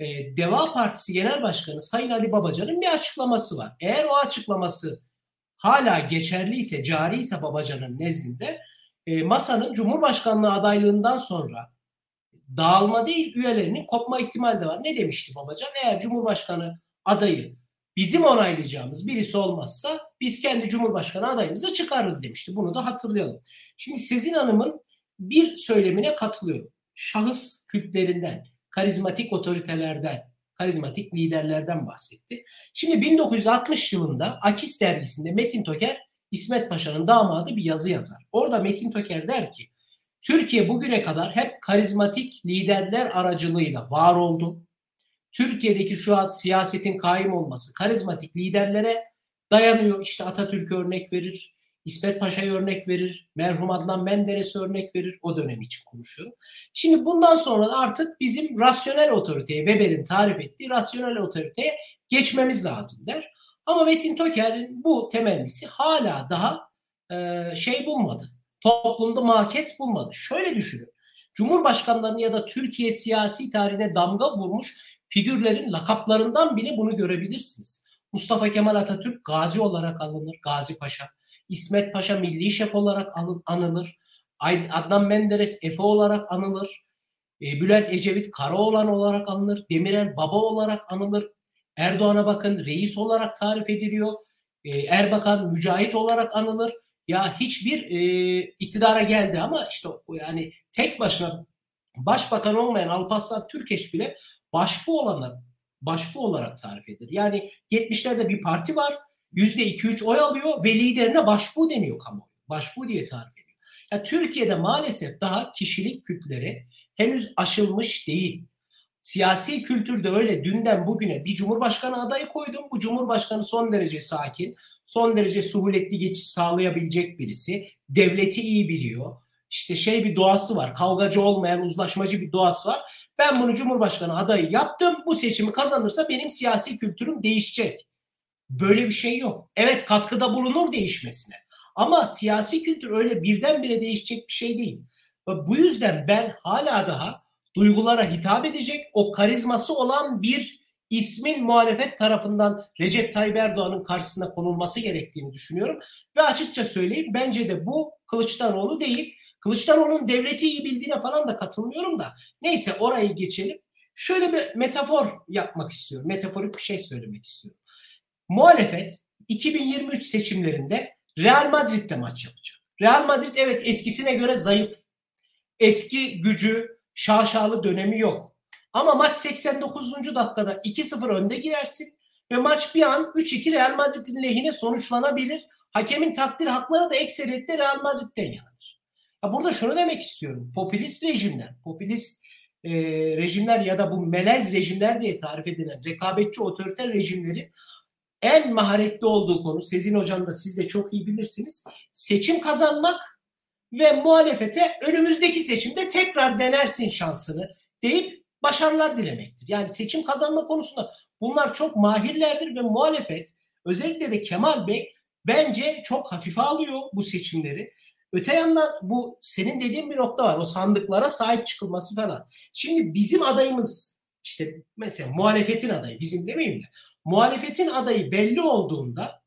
e, Deva Partisi Genel Başkanı Sayın Ali Babacan'ın bir açıklaması var. Eğer o açıklaması hala geçerliyse, cariyse Babacan'ın nezdinde e, masanın Cumhurbaşkanlığı adaylığından sonra dağılma değil üyelerinin kopma ihtimali de var. Ne demişti Babacan? Eğer Cumhurbaşkanı adayı bizim onaylayacağımız birisi olmazsa biz kendi Cumhurbaşkanı adayımızı çıkarırız demişti. Bunu da hatırlayalım. Şimdi Sezin Hanım'ın bir söylemine katılıyorum. Şahıs kültlerinden, karizmatik otoritelerden, karizmatik liderlerden bahsetti. Şimdi 1960 yılında Akis dergisinde Metin Toker İsmet Paşa'nın damadı bir yazı yazar. Orada Metin Toker der ki Türkiye bugüne kadar hep karizmatik liderler aracılığıyla var oldu. Türkiye'deki şu an siyasetin kaim olması karizmatik liderlere dayanıyor. İşte Atatürk örnek verir, İsmet Paşa'ya örnek verir, merhum Adnan Menderes örnek verir. O dönem için konuşuyorum. Şimdi bundan sonra da artık bizim rasyonel otoriteye, Weber'in tarif ettiği rasyonel otoriteye geçmemiz lazım der. Ama Metin Toker'in bu temennisi hala daha e, şey bulmadı. Toplumda makes bulmadı. Şöyle düşünün. Cumhurbaşkanlarını ya da Türkiye siyasi tarihine damga vurmuş figürlerin lakaplarından bile bunu görebilirsiniz. Mustafa Kemal Atatürk gazi olarak alınır, Gazi Paşa. İsmet Paşa milli şef olarak anılır. Adnan Menderes Efe olarak anılır. E, Bülent Ecevit Karaoğlan olarak anılır. Demirel Baba olarak anılır. Erdoğan'a bakın reis olarak tarif ediliyor. E, Erbakan Mücahit olarak anılır. Ya hiçbir e, iktidara geldi ama işte yani tek başına başbakan olmayan Alparslan Türkeş bile başbu olanlar başbu olarak tarif edilir. Yani 70'lerde bir parti var. %2-3 oy alıyor ve liderine başbu deniyor kamuoyu. Başbu diye tarif ediyor. Ya Türkiye'de maalesef daha kişilik kütleri henüz aşılmış değil. Siyasi kültürde öyle dünden bugüne bir cumhurbaşkanı adayı koydum. Bu cumhurbaşkanı son derece sakin, son derece suhuletli geçiş sağlayabilecek birisi. Devleti iyi biliyor. İşte şey bir doğası var. Kavgacı olmayan uzlaşmacı bir doğası var. Ben bunu Cumhurbaşkanı adayı yaptım. Bu seçimi kazanırsa benim siyasi kültürüm değişecek. Böyle bir şey yok. Evet katkıda bulunur değişmesine. Ama siyasi kültür öyle birdenbire değişecek bir şey değil. Bu yüzden ben hala daha duygulara hitap edecek o karizması olan bir ismin muhalefet tarafından Recep Tayyip Erdoğan'ın karşısına konulması gerektiğini düşünüyorum. Ve açıkça söyleyeyim bence de bu Kılıçdaroğlu değil Kılıçdaroğlu'nun devleti iyi bildiğine falan da katılmıyorum da. Neyse orayı geçelim. Şöyle bir metafor yapmak istiyorum. Metaforik bir şey söylemek istiyorum. Muhalefet 2023 seçimlerinde Real Madrid'de maç yapacak. Real Madrid evet eskisine göre zayıf. Eski gücü, şaşalı dönemi yok. Ama maç 89. dakikada 2-0 önde girersin ve maç bir an 3-2 Real Madrid'in lehine sonuçlanabilir. Hakemin takdir hakları da ekseriyetle Real Madrid'den yanadır. Ya burada şunu demek istiyorum. Popülist rejimler, popülist e, rejimler ya da bu melez rejimler diye tarif edilen rekabetçi otoriter rejimlerin en maharetli olduğu konu Sezin Hocam da siz de çok iyi bilirsiniz. Seçim kazanmak ve muhalefete önümüzdeki seçimde tekrar denersin şansını deyip başarılar dilemektir. Yani seçim kazanma konusunda bunlar çok mahirlerdir ve muhalefet özellikle de Kemal Bey bence çok hafife alıyor bu seçimleri. Öte yandan bu senin dediğin bir nokta var. O sandıklara sahip çıkılması falan. Şimdi bizim adayımız işte mesela muhalefetin adayı bizim demeyeyim de muhalefetin adayı belli olduğunda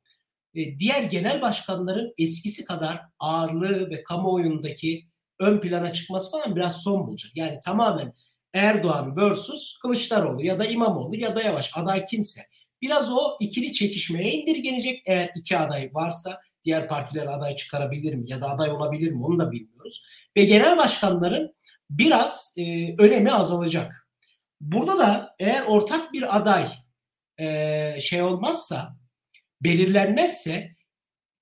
e, diğer genel başkanların eskisi kadar ağırlığı ve kamuoyundaki ön plana çıkması falan biraz son bulacak. Yani tamamen Erdoğan versus Kılıçdaroğlu ya da İmamoğlu ya da Yavaş aday kimse. Biraz o ikili çekişmeye indirgenecek eğer iki aday varsa diğer partiler aday çıkarabilir mi ya da aday olabilir mi onu da bilmiyoruz. Ve genel başkanların biraz e, önemi azalacak. Burada da eğer ortak bir aday e, şey olmazsa belirlenmezse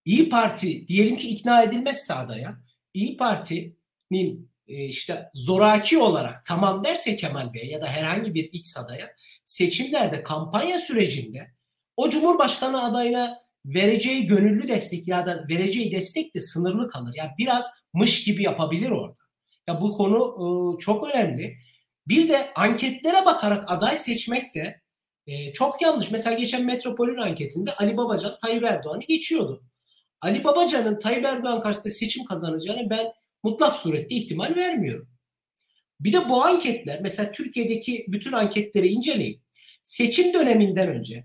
İyi Parti diyelim ki ikna edilmezse adaya İyi Parti'nin e, işte zoraki olarak tamam derse Kemal Bey ya da herhangi bir X adaya seçimlerde kampanya sürecinde o Cumhurbaşkanı adayına vereceği gönüllü destek ya da vereceği destek de sınırlı kalır. Yani biraz mış gibi yapabilir orada. Ya bu konu e, çok önemli. Bir de anketlere bakarak aday seçmek de e, çok yanlış. Mesela geçen Metropol'ün anketinde Ali Babacan Tayyip Erdoğan'ı geçiyordu. Ali Babacan'ın Tayyip Erdoğan karşısında seçim kazanacağını ben mutlak surette ihtimal vermiyorum. Bir de bu anketler mesela Türkiye'deki bütün anketleri inceleyin. Seçim döneminden önce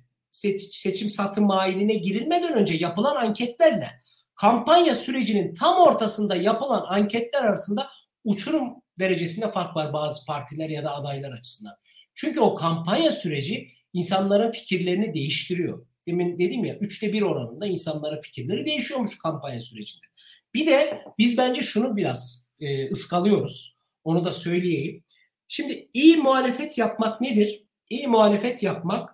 seçim satım mahiline girilmeden önce yapılan anketlerle kampanya sürecinin tam ortasında yapılan anketler arasında uçurum derecesinde fark var bazı partiler ya da adaylar açısından. Çünkü o kampanya süreci insanların fikirlerini değiştiriyor. Demin dedim ya üçte bir oranında insanların fikirleri değişiyormuş kampanya sürecinde. Bir de biz bence şunu biraz e, ıskalıyoruz. Onu da söyleyeyim. Şimdi iyi muhalefet yapmak nedir? İyi muhalefet yapmak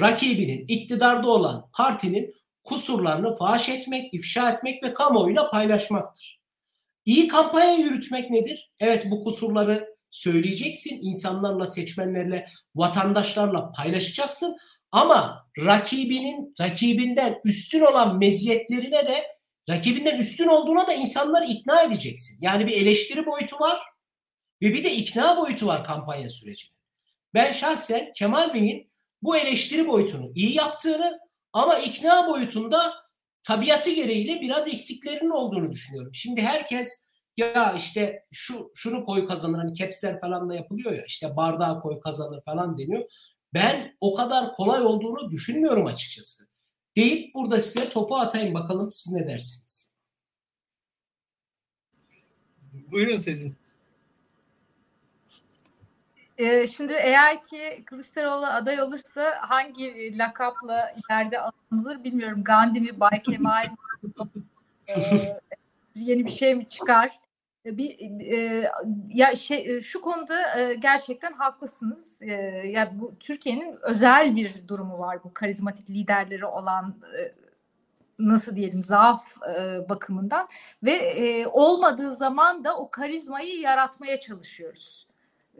rakibinin, iktidarda olan partinin kusurlarını faş etmek, ifşa etmek ve kamuoyuyla paylaşmaktır. İyi kampanya yürütmek nedir? Evet bu kusurları söyleyeceksin, insanlarla, seçmenlerle, vatandaşlarla paylaşacaksın ama rakibinin rakibinden üstün olan meziyetlerine de rakibinden üstün olduğuna da insanları ikna edeceksin. Yani bir eleştiri boyutu var ve bir de ikna boyutu var kampanya sürecinde. Ben şahsen Kemal Bey'in bu eleştiri boyutunu iyi yaptığını ama ikna boyutunda tabiatı gereğiyle biraz eksiklerinin olduğunu düşünüyorum. Şimdi herkes ya işte şu şunu koy kazanır hani kepsler falan da yapılıyor ya işte bardağı koy kazanır falan deniyor. Ben o kadar kolay olduğunu düşünmüyorum açıkçası. Deyip burada size topu atayım bakalım siz ne dersiniz? Buyurun sizin. Ee, şimdi eğer ki Kılıçdaroğlu aday olursa hangi lakapla ileride anılır bilmiyorum. Gandhi mi, Bay Kemal mi? ee, yeni bir şey mi çıkar? bir e, ya şey şu konuda e, gerçekten haklısınız. E, ya bu Türkiye'nin özel bir durumu var bu karizmatik liderleri olan e, nasıl diyelim zaaf e, bakımından ve e, olmadığı zaman da o karizmayı yaratmaya çalışıyoruz.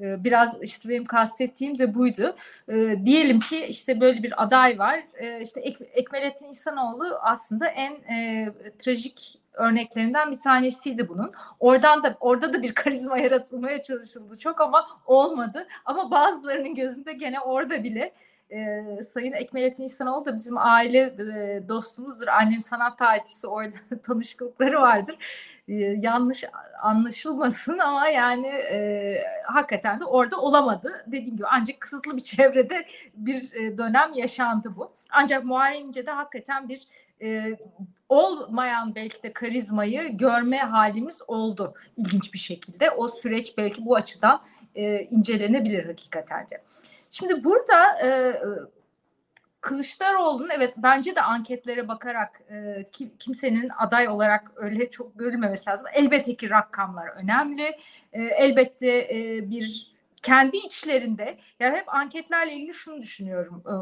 E, biraz işte benim kastettiğim de buydu. E, diyelim ki işte böyle bir aday var. E, işte Ek, Ekmelettin İhsanoğlu aslında en e, trajik örneklerinden bir tanesiydi bunun. Oradan da orada da bir karizma yaratılmaya çalışıldı çok ama olmadı. Ama bazılarının gözünde gene orada bile e, Sayın Ekmelettin İhsanoğlu da bizim aile e, dostumuzdur. Annem sanat tarihçisi orada tanışıklıkları vardır. E, yanlış anlaşılmasın ama yani e, hakikaten de orada olamadı. Dediğim gibi ancak kısıtlı bir çevrede bir e, dönem yaşandı bu. Ancak Muharrem İnce'de hakikaten bir e, olmayan belki de karizmayı görme halimiz oldu ilginç bir şekilde. O süreç belki bu açıdan e, incelenebilir hakikaten de. Şimdi burada e, Kılıçdaroğlu'nun evet bence de anketlere bakarak e, kim, kimsenin aday olarak öyle çok görülmemesi lazım. Elbette ki rakamlar önemli. E, elbette e, bir kendi içlerinde yani hep anketlerle ilgili şunu düşünüyorum. E,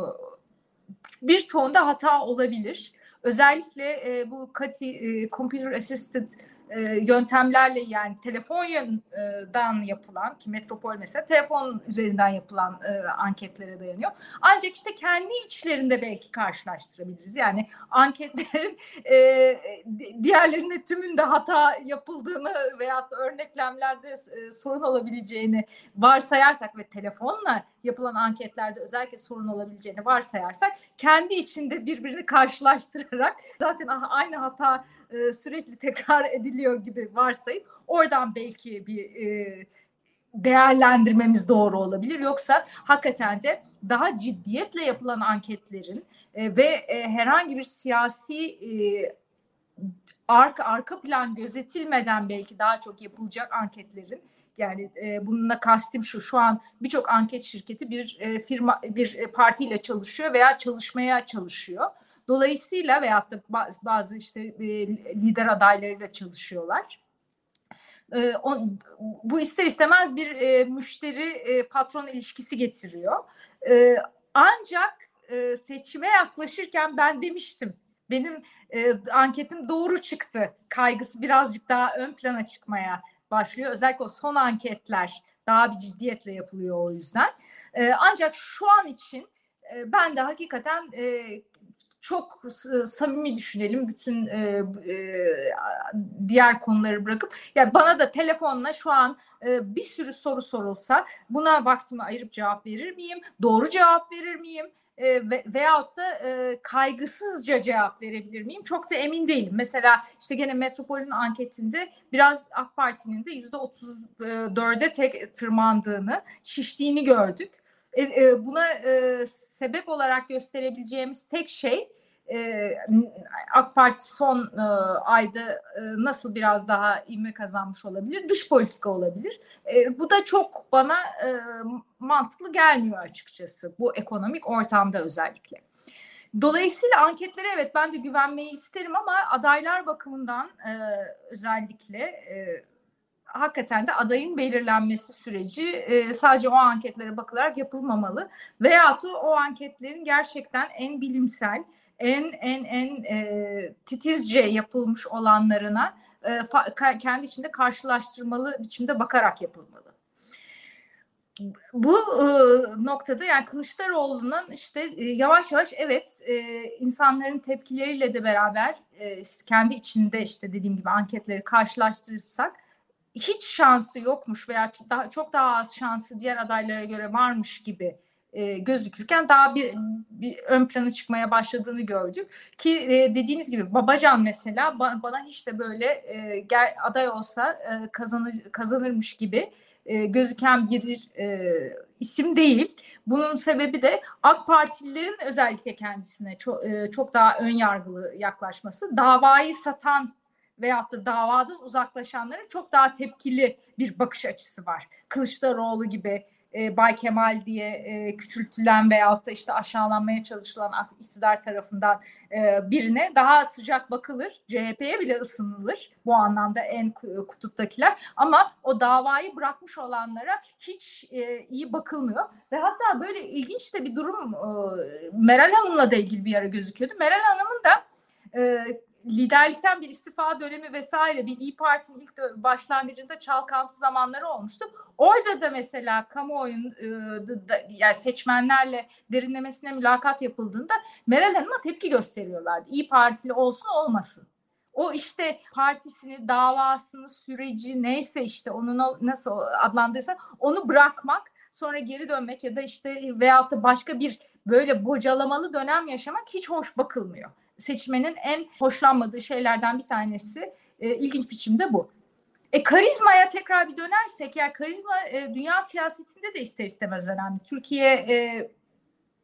birçoğunda hata olabilir. Özellikle e, bu CATI, e, Computer Assisted e, yöntemlerle yani telefondan yapılan ki metropol mesela telefon üzerinden yapılan e, anketlere dayanıyor. Ancak işte kendi içlerinde belki karşılaştırabiliriz. Yani anketlerin e, diğerlerinde tümünde hata yapıldığını veya örneklemlerde e, sorun olabileceğini varsayarsak ve telefonla yapılan anketlerde özellikle sorun olabileceğini varsayarsak kendi içinde birbirini karşılaştırarak zaten aynı hata e, sürekli tekrar ediliyor gibi varsayıp oradan belki bir e, değerlendirmemiz doğru olabilir. Yoksa hakikaten de daha ciddiyetle yapılan anketlerin e, ve e, herhangi bir siyasi e, arka arka plan gözetilmeden belki daha çok yapılacak anketlerin yani e, bununla kastim şu şu an birçok anket şirketi bir e, firma bir partiyle çalışıyor veya çalışmaya çalışıyor. Dolayısıyla veyahut da bazı, işte e, lider adaylarıyla çalışıyorlar. E, bu ister istemez bir e, müşteri patron ilişkisi getiriyor. Ancak seçime yaklaşırken ben demiştim benim anketim doğru çıktı kaygısı birazcık daha ön plana çıkmaya başlıyor. Özellikle o son anketler daha bir ciddiyetle yapılıyor o yüzden. Ancak şu an için ben de hakikaten çok samimi düşünelim bütün e, e, diğer konuları bırakıp ya bana da telefonla şu an e, bir sürü soru sorulsa buna vaktimi ayırıp cevap verir miyim? Doğru cevap verir miyim? e, ve, veyahut da e, kaygısızca cevap verebilir miyim? Çok da emin değilim. Mesela işte gene Metropol'ün anketinde biraz AK Parti'nin de yüzde otuz dörde tek tırmandığını, şiştiğini gördük. E, e, buna e, sebep olarak gösterebileceğimiz tek şey e, AK Parti son e, ayda e, nasıl biraz daha ivme kazanmış olabilir? Dış politika olabilir. E, bu da çok bana e, mantıklı gelmiyor açıkçası bu ekonomik ortamda özellikle. Dolayısıyla anketlere evet ben de güvenmeyi isterim ama adaylar bakımından e, özellikle e, hakikaten de adayın belirlenmesi süreci e, sadece o anketlere bakılarak yapılmamalı. Veyahut o anketlerin gerçekten en bilimsel, en en en e, titizce yapılmış olanlarına e, fa, kendi içinde karşılaştırmalı biçimde bakarak yapılmalı. Bu e, noktada yani Kılıçdaroğlu'nun işte e, yavaş yavaş evet e, insanların tepkileriyle de beraber e, kendi içinde işte dediğim gibi anketleri karşılaştırırsak hiç şansı yokmuş veya çok daha, çok daha az şansı diğer adaylara göre varmış gibi e, gözükürken daha bir, bir ön plana çıkmaya başladığını gördük ki e, dediğiniz gibi Babacan mesela ba, bana hiç de böyle e, gel, aday olsa e, kazanır kazanırmış gibi e, gözüken bir e, isim değil. Bunun sebebi de AK Partililerin özellikle kendisine çok, e, çok daha ön yargılı yaklaşması. Davayı satan veyahut da davadan uzaklaşanlara çok daha tepkili bir bakış açısı var. Kılıçdaroğlu gibi e, Bay Kemal diye e, küçültülen veyahut da işte aşağılanmaya çalışılan iktidar tarafından e, birine daha sıcak bakılır. CHP'ye bile ısınılır bu anlamda en kutuptakiler. Ama o davayı bırakmış olanlara hiç e, iyi bakılmıyor. Ve hatta böyle ilginç de bir durum e, Meral Hanım'la da ilgili bir ara gözüküyordu. Meral Hanım'ın da e, liderlikten bir istifa dönemi vesaire bir İyi Parti'nin ilk başlangıcında çalkantı zamanları olmuştu. Orada da mesela kamuoyun e, yani seçmenlerle derinlemesine mülakat yapıldığında Meral Hanım'a tepki gösteriyorlardı. İyi Partili olsun olmasın. O işte partisini, davasını, süreci neyse işte onu nasıl adlandırırsa onu bırakmak sonra geri dönmek ya da işte veyahut da başka bir böyle bocalamalı dönem yaşamak hiç hoş bakılmıyor. Seçmenin en hoşlanmadığı şeylerden bir tanesi e, ilginç biçimde bu. E, karizmaya tekrar bir dönersek, yani karizma e, dünya siyasetinde de ister istemez önemli. Türkiye e,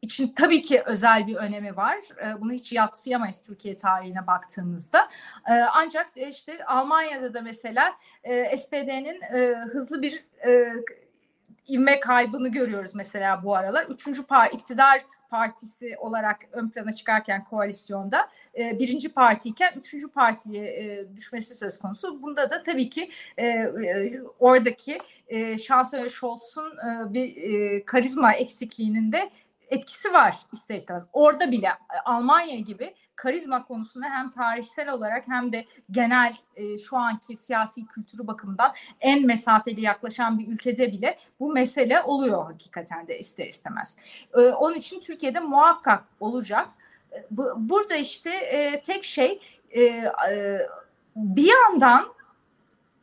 için tabii ki özel bir önemi var. E, bunu hiç yatsıyamayız Türkiye tarihine baktığımızda. E, ancak e, işte Almanya'da da mesela e, SPD'nin e, hızlı bir e, ivme kaybını görüyoruz mesela bu aralar. Üçüncü par iktidar partisi olarak ön plana çıkarken koalisyonda e, birinci partiyken üçüncü partiye e, düşmesi söz konusu. Bunda da tabii ki e, e, oradaki e, Şansölye Scholz'un e, bir e, karizma eksikliğinin de etkisi var ister istemez. Orada bile e, Almanya gibi karizma konusunda hem tarihsel olarak hem de genel e, şu anki siyasi kültürü bakımından en mesafeli yaklaşan bir ülkede bile bu mesele oluyor hakikaten de ister istemez. E, onun için Türkiye'de muhakkak olacak. E, bu, burada işte e, tek şey e, e, bir yandan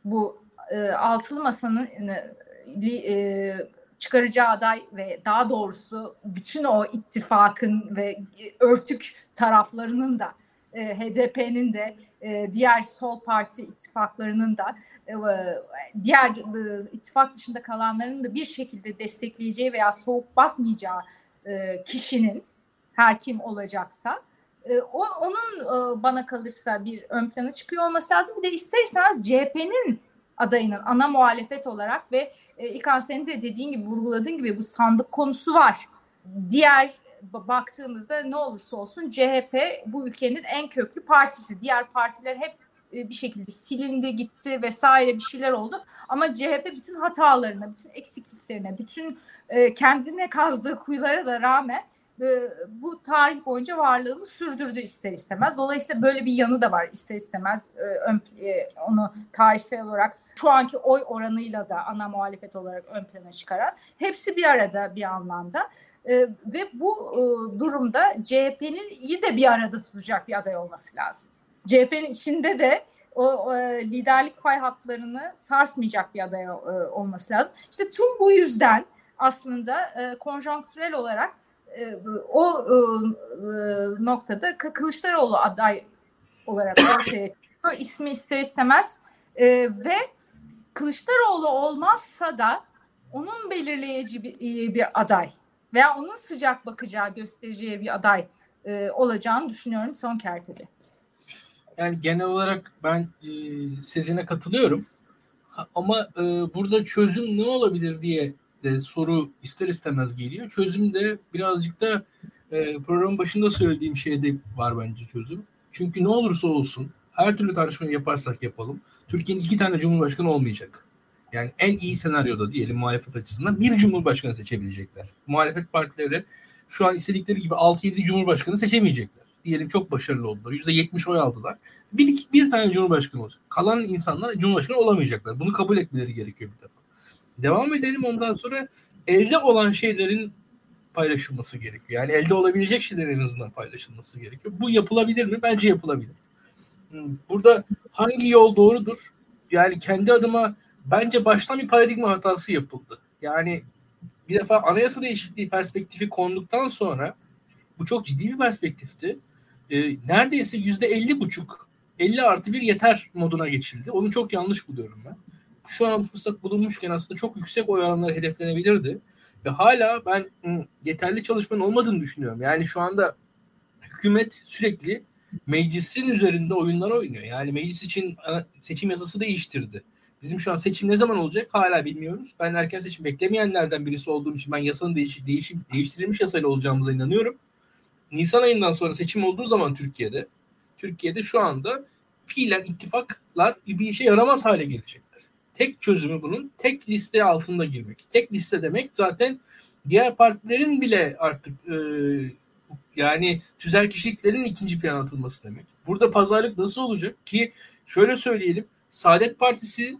bu e, altılı masanın e, e çıkaracağı aday ve daha doğrusu bütün o ittifakın ve örtük taraflarının da e, HDP'nin de e, diğer sol parti ittifaklarının da e, diğer e, ittifak dışında kalanların da bir şekilde destekleyeceği veya soğuk bakmayacağı e, kişinin her kim olacaksa e, o, onun e, bana kalırsa bir ön plana çıkıyor olması lazım. Bir de isterseniz CHP'nin adayının ana muhalefet olarak ve e, İlkan senin de dediğin gibi vurguladığın gibi bu sandık konusu var. Diğer baktığımızda ne olursa olsun CHP bu ülkenin en köklü partisi. Diğer partiler hep e, bir şekilde silindi gitti vesaire bir şeyler oldu. Ama CHP bütün hatalarına, bütün eksikliklerine, bütün e, kendine kazdığı kuyulara da rağmen e, bu tarih boyunca varlığını sürdürdü ister istemez. Dolayısıyla böyle bir yanı da var ister istemez onu tarihsel olarak şu anki oy oranıyla da ana muhalefet olarak ön plana çıkaran hepsi bir arada bir anlamda. E, ve bu e, durumda CHP'nin iyi de bir arada tutacak bir aday olması lazım. CHP'nin içinde de o, o liderlik pay hatlarını sarsmayacak bir aday e, olması lazım. İşte tüm bu yüzden aslında e, konjonktürel olarak e, o e, e noktada Kılıçdaroğlu aday olarak ortaya ismi ister istemez e, ve Kılıçdaroğlu olmazsa da onun belirleyici bir, e, bir aday veya onun sıcak bakacağı göstereceği bir aday e, olacağını düşünüyorum son kertede. Yani genel olarak ben e, Sezin'e katılıyorum. Ama e, burada çözüm ne olabilir diye de soru ister istemez geliyor. Çözüm de birazcık da e, programın başında söylediğim şeyde var bence çözüm. Çünkü ne olursa olsun her türlü tartışmayı yaparsak yapalım. Türkiye'nin iki tane cumhurbaşkanı olmayacak. Yani en iyi senaryoda diyelim muhalefet açısından bir cumhurbaşkanı seçebilecekler. Muhalefet partileri şu an istedikleri gibi 6-7 cumhurbaşkanı seçemeyecekler. Diyelim çok başarılı oldular. %70 oy aldılar. Bir, iki, bir tane cumhurbaşkanı olacak. Kalan insanlar cumhurbaşkanı olamayacaklar. Bunu kabul etmeleri gerekiyor bir defa. Devam edelim ondan sonra elde olan şeylerin paylaşılması gerekiyor. Yani elde olabilecek şeylerin en azından paylaşılması gerekiyor. Bu yapılabilir mi? Bence yapılabilir. Hmm, burada hangi yol doğrudur? Yani kendi adıma bence baştan bir paradigma hatası yapıldı. Yani bir defa anayasa değişikliği perspektifi konduktan sonra bu çok ciddi bir perspektifti. E, neredeyse yüzde elli buçuk 50 artı bir yeter moduna geçildi. Onu çok yanlış buluyorum ben. Şu an fırsat bulunmuşken aslında çok yüksek oy oranları hedeflenebilirdi. Ve hala ben yeterli çalışmanın olmadığını düşünüyorum. Yani şu anda hükümet sürekli meclisin üzerinde oyunlar oynuyor. Yani meclis için seçim yasası değiştirdi. Bizim şu an seçim ne zaman olacak hala bilmiyoruz. Ben erken seçim beklemeyenlerden birisi olduğum için ben yasanın değiş, değişim, değiştirilmiş yasayla olacağımıza inanıyorum. Nisan ayından sonra seçim olduğu zaman Türkiye'de Türkiye'de şu anda fiilen ittifaklar bir işe yaramaz hale gelecekler. Tek çözümü bunun tek liste altında girmek. Tek liste demek zaten diğer partilerin bile artık e, yani tüzel kişiliklerin ikinci plana atılması demek. Burada pazarlık nasıl olacak ki şöyle söyleyelim. Saadet Partisi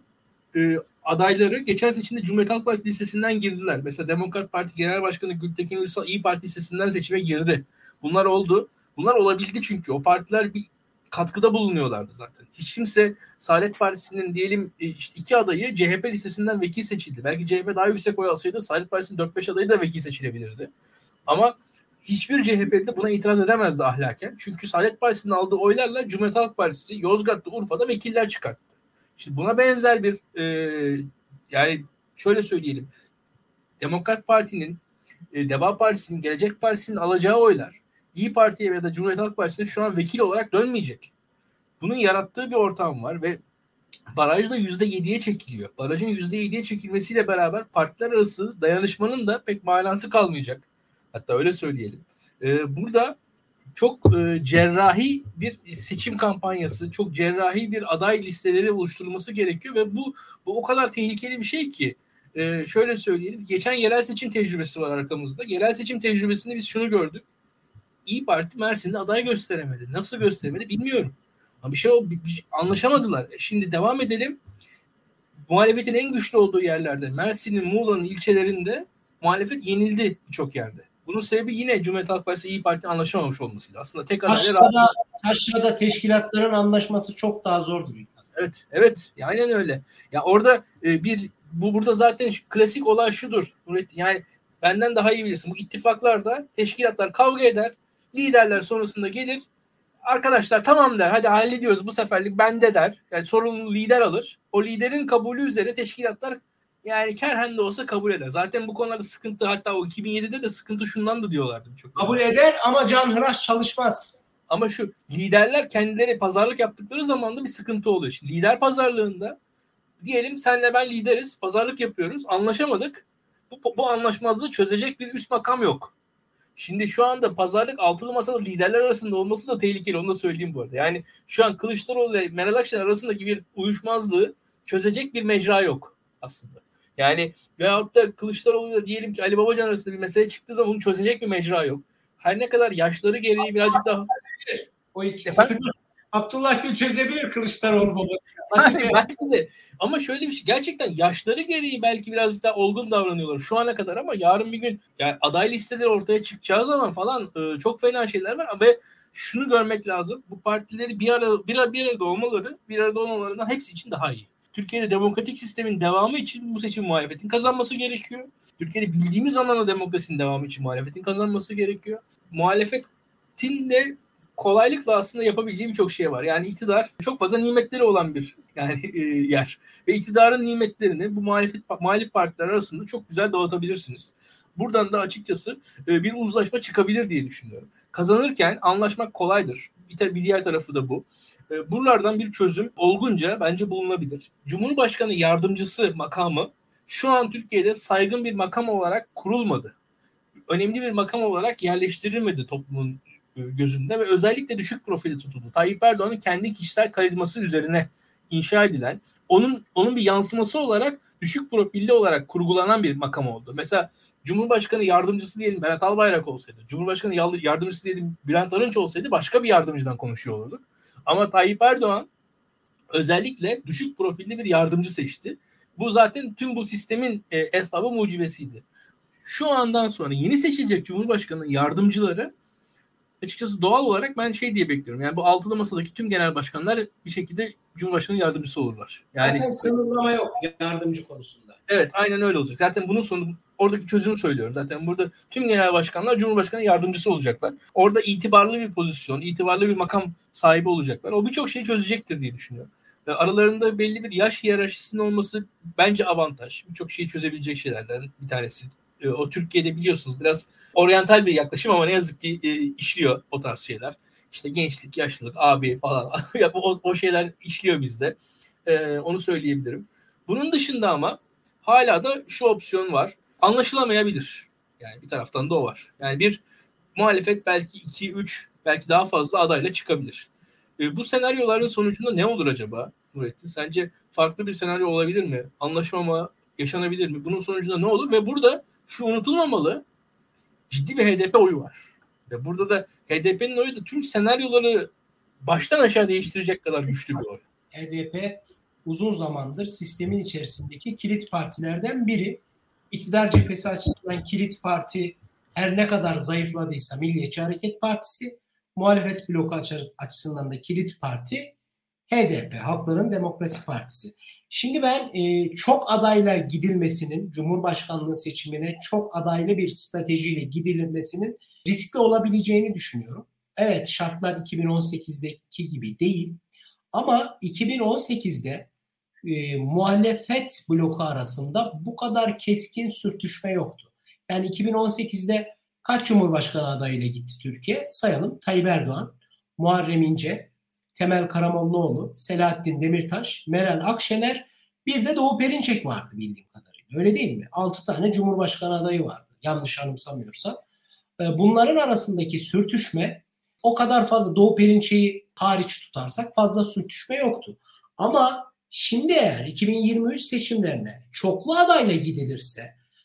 e, adayları geçen seçimde Cumhuriyet Halk Partisi listesinden girdiler. Mesela Demokrat Parti Genel Başkanı Gültekin Uysal İyi Parti listesinden seçime girdi. Bunlar oldu. Bunlar olabildi çünkü o partiler bir katkıda bulunuyorlardı zaten. Hiç kimse Saadet Partisi'nin diyelim e, işte iki adayı CHP listesinden vekil seçildi. Belki CHP daha yüksek oy alsaydı Saadet Partisi'nin 4-5 adayı da vekil seçilebilirdi. Ama hiçbir CHP'de buna itiraz edemezdi ahlaken. Çünkü Saadet Partisi'nin aldığı oylarla Cumhuriyet Halk Partisi Yozgat'ta, Urfa'da vekiller çıkarttı. Şimdi buna benzer bir e, yani şöyle söyleyelim. Demokrat Parti'nin, e, Deva Partisi'nin, Gelecek Partisi'nin alacağı oylar İyi Parti'ye ya da Cumhuriyet Halk Partisi'ne şu an vekil olarak dönmeyecek. Bunun yarattığı bir ortam var ve baraj da %7'ye çekiliyor. Barajın %7'ye çekilmesiyle beraber partiler arası dayanışmanın da pek manası kalmayacak. Hatta öyle söyleyelim. Ee, burada çok e, cerrahi bir seçim kampanyası, çok cerrahi bir aday listeleri oluşturulması gerekiyor ve bu bu o kadar tehlikeli bir şey ki e, şöyle söyleyelim. Geçen yerel seçim tecrübesi var arkamızda. Yerel seçim tecrübesinde biz şunu gördük. İyi Parti Mersin'de aday gösteremedi. Nasıl gösteremedi bilmiyorum. Ama bir şey bir, bir, anlaşamadılar. E şimdi devam edelim. Muhalefetin en güçlü olduğu yerlerde Mersin'in, Muğla'nın ilçelerinde muhalefet yenildi birçok yerde. Bunun sebebi yine Cumhuriyet Halk Partisi İyi Parti anlaşamamış olmasıydı. Aslında tek adayla Taşra'da, Taşra'da teşkilatların anlaşması çok daha zordur. Evet, evet. Ya aynen öyle. Ya orada e, bir bu burada zaten klasik olay şudur. Yani benden daha iyi bilirsin. Bu ittifaklarda teşkilatlar kavga eder. Liderler sonrasında gelir. Arkadaşlar tamam der. Hadi hallediyoruz bu seferlik bende der. Yani sorumlu lider alır. O liderin kabulü üzere teşkilatlar yani kerhen de olsa kabul eder. Zaten bu konularda sıkıntı hatta o 2007'de de sıkıntı şundan da diyorlardı. Çok kabul yani. eder ama canhıraş çalışmaz. Ama şu liderler kendileri pazarlık yaptıkları zaman da bir sıkıntı oluyor. Şimdi lider pazarlığında diyelim senle ben lideriz, pazarlık yapıyoruz, anlaşamadık. Bu, bu anlaşmazlığı çözecek bir üst makam yok. Şimdi şu anda pazarlık altılı masada liderler arasında olması da tehlikeli onu da söyleyeyim bu arada. Yani şu an Kılıçdaroğlu ile Meral Akşener arasındaki bir uyuşmazlığı çözecek bir mecra yok aslında. Yani veyahut da Kılıçdaroğlu ile diyelim ki Ali Babacan arasında bir mesele çıktığı zaman bunu çözecek bir mecra yok. Her ne kadar yaşları gereği birazcık daha... O ikisi. Efendim? Abdullah Gül çözebilir Kılıçdaroğlu baba. Yani belki de. Ama şöyle bir şey. Gerçekten yaşları gereği belki birazcık daha olgun davranıyorlar şu ana kadar ama yarın bir gün yani aday listeleri ortaya çıkacağı zaman falan e, çok fena şeyler var ve şunu görmek lazım. Bu partileri bir arada bir, bir arada olmaları, bir arada olmalarından hepsi için daha iyi. Türkiye'de demokratik sistemin devamı için bu seçim muhalefetin kazanması gerekiyor. Türkiye'de bildiğimiz anlamda demokrasinin devamı için muhalefetin kazanması gerekiyor. Muhalefetin de kolaylıkla aslında yapabileceği birçok şey var. Yani iktidar çok fazla nimetleri olan bir yani e, yer. Ve iktidarın nimetlerini bu muhalefet muhalif partiler arasında çok güzel dağıtabilirsiniz. Buradan da açıkçası e, bir uzlaşma çıkabilir diye düşünüyorum. Kazanırken anlaşmak kolaydır. Bir, bir diğer tarafı da bu. E, buralardan bir çözüm olgunca bence bulunabilir. Cumhurbaşkanı yardımcısı makamı şu an Türkiye'de saygın bir makam olarak kurulmadı. Önemli bir makam olarak yerleştirilmedi toplumun gözünde ve özellikle düşük profili tutuldu. Tayyip Erdoğan'ın kendi kişisel karizması üzerine inşa edilen, onun onun bir yansıması olarak düşük profilli olarak kurgulanan bir makam oldu. Mesela Cumhurbaşkanı yardımcısı diyelim Berat Albayrak olsaydı, Cumhurbaşkanı yardımcısı diyelim Bülent Arınç olsaydı başka bir yardımcıdan konuşuyor olurduk. Ama Tayyip Erdoğan özellikle düşük profilli bir yardımcı seçti. Bu zaten tüm bu sistemin e, esbabı mucibesiydi. Şu andan sonra yeni seçilecek Cumhurbaşkanı'nın yardımcıları açıkçası doğal olarak ben şey diye bekliyorum. Yani bu altılı masadaki tüm genel başkanlar bir şekilde Cumhurbaşkanı yardımcısı olurlar. Yani Zaten sınırlama yok yardımcı konusunda. Evet aynen öyle olacak. Zaten bunun sonu oradaki çözümü söylüyorum. Zaten burada tüm genel başkanlar Cumhurbaşkanı yardımcısı olacaklar. Orada itibarlı bir pozisyon, itibarlı bir makam sahibi olacaklar. O birçok şeyi çözecektir diye düşünüyorum. Aralarında belli bir yaş hiyerarşisinin olması bence avantaj. Birçok şeyi çözebilecek şeylerden bir tanesi e, o Türkiye'de biliyorsunuz biraz oryantal bir yaklaşım ama ne yazık ki e, işliyor o tarz şeyler. İşte gençlik, yaşlılık, abi falan o, o şeyler işliyor bizde. E, onu söyleyebilirim. Bunun dışında ama hala da şu opsiyon var. Anlaşılamayabilir. Yani bir taraftan da o var. Yani bir muhalefet belki 2 3 belki daha fazla adayla çıkabilir. E, bu senaryoların sonucunda ne olur acaba Nurettin? Sence farklı bir senaryo olabilir mi? Anlaşmama yaşanabilir mi? Bunun sonucunda ne olur? Ve burada şu unutulmamalı. Ciddi bir HDP oyu var. Ve burada da HDP'nin oyu da tüm senaryoları baştan aşağı değiştirecek kadar güçlü bir oy. HDP uzun zamandır sistemin içerisindeki kilit partilerden biri. İktidar cephesi açısından kilit parti her ne kadar zayıfladıysa Milliyetçi Hareket Partisi, muhalefet bloku açısından da kilit parti HDP, Halkların Demokrasi Partisi. Şimdi ben e, çok adayla gidilmesinin, Cumhurbaşkanlığı seçimine çok adaylı bir stratejiyle gidilmesinin riskli olabileceğini düşünüyorum. Evet şartlar 2018'deki gibi değil ama 2018'de e, muhalefet bloku arasında bu kadar keskin sürtüşme yoktu. Yani 2018'de kaç Cumhurbaşkanı adayıyla gitti Türkiye? Sayalım. Tayyip Erdoğan, Muharrem İnce, Temel Karamollaoğlu, Selahattin Demirtaş, Meral Akşener, bir de Doğu Perinçek vardı bildiğim kadarıyla. Öyle değil mi? 6 tane Cumhurbaşkanı adayı vardı. Yanlış anımsamıyorsam. E, bunların arasındaki sürtüşme o kadar fazla Doğu Perinçek'i hariç tutarsak fazla sürtüşme yoktu. Ama şimdi eğer 2023 seçimlerine çoklu adayla gidilirse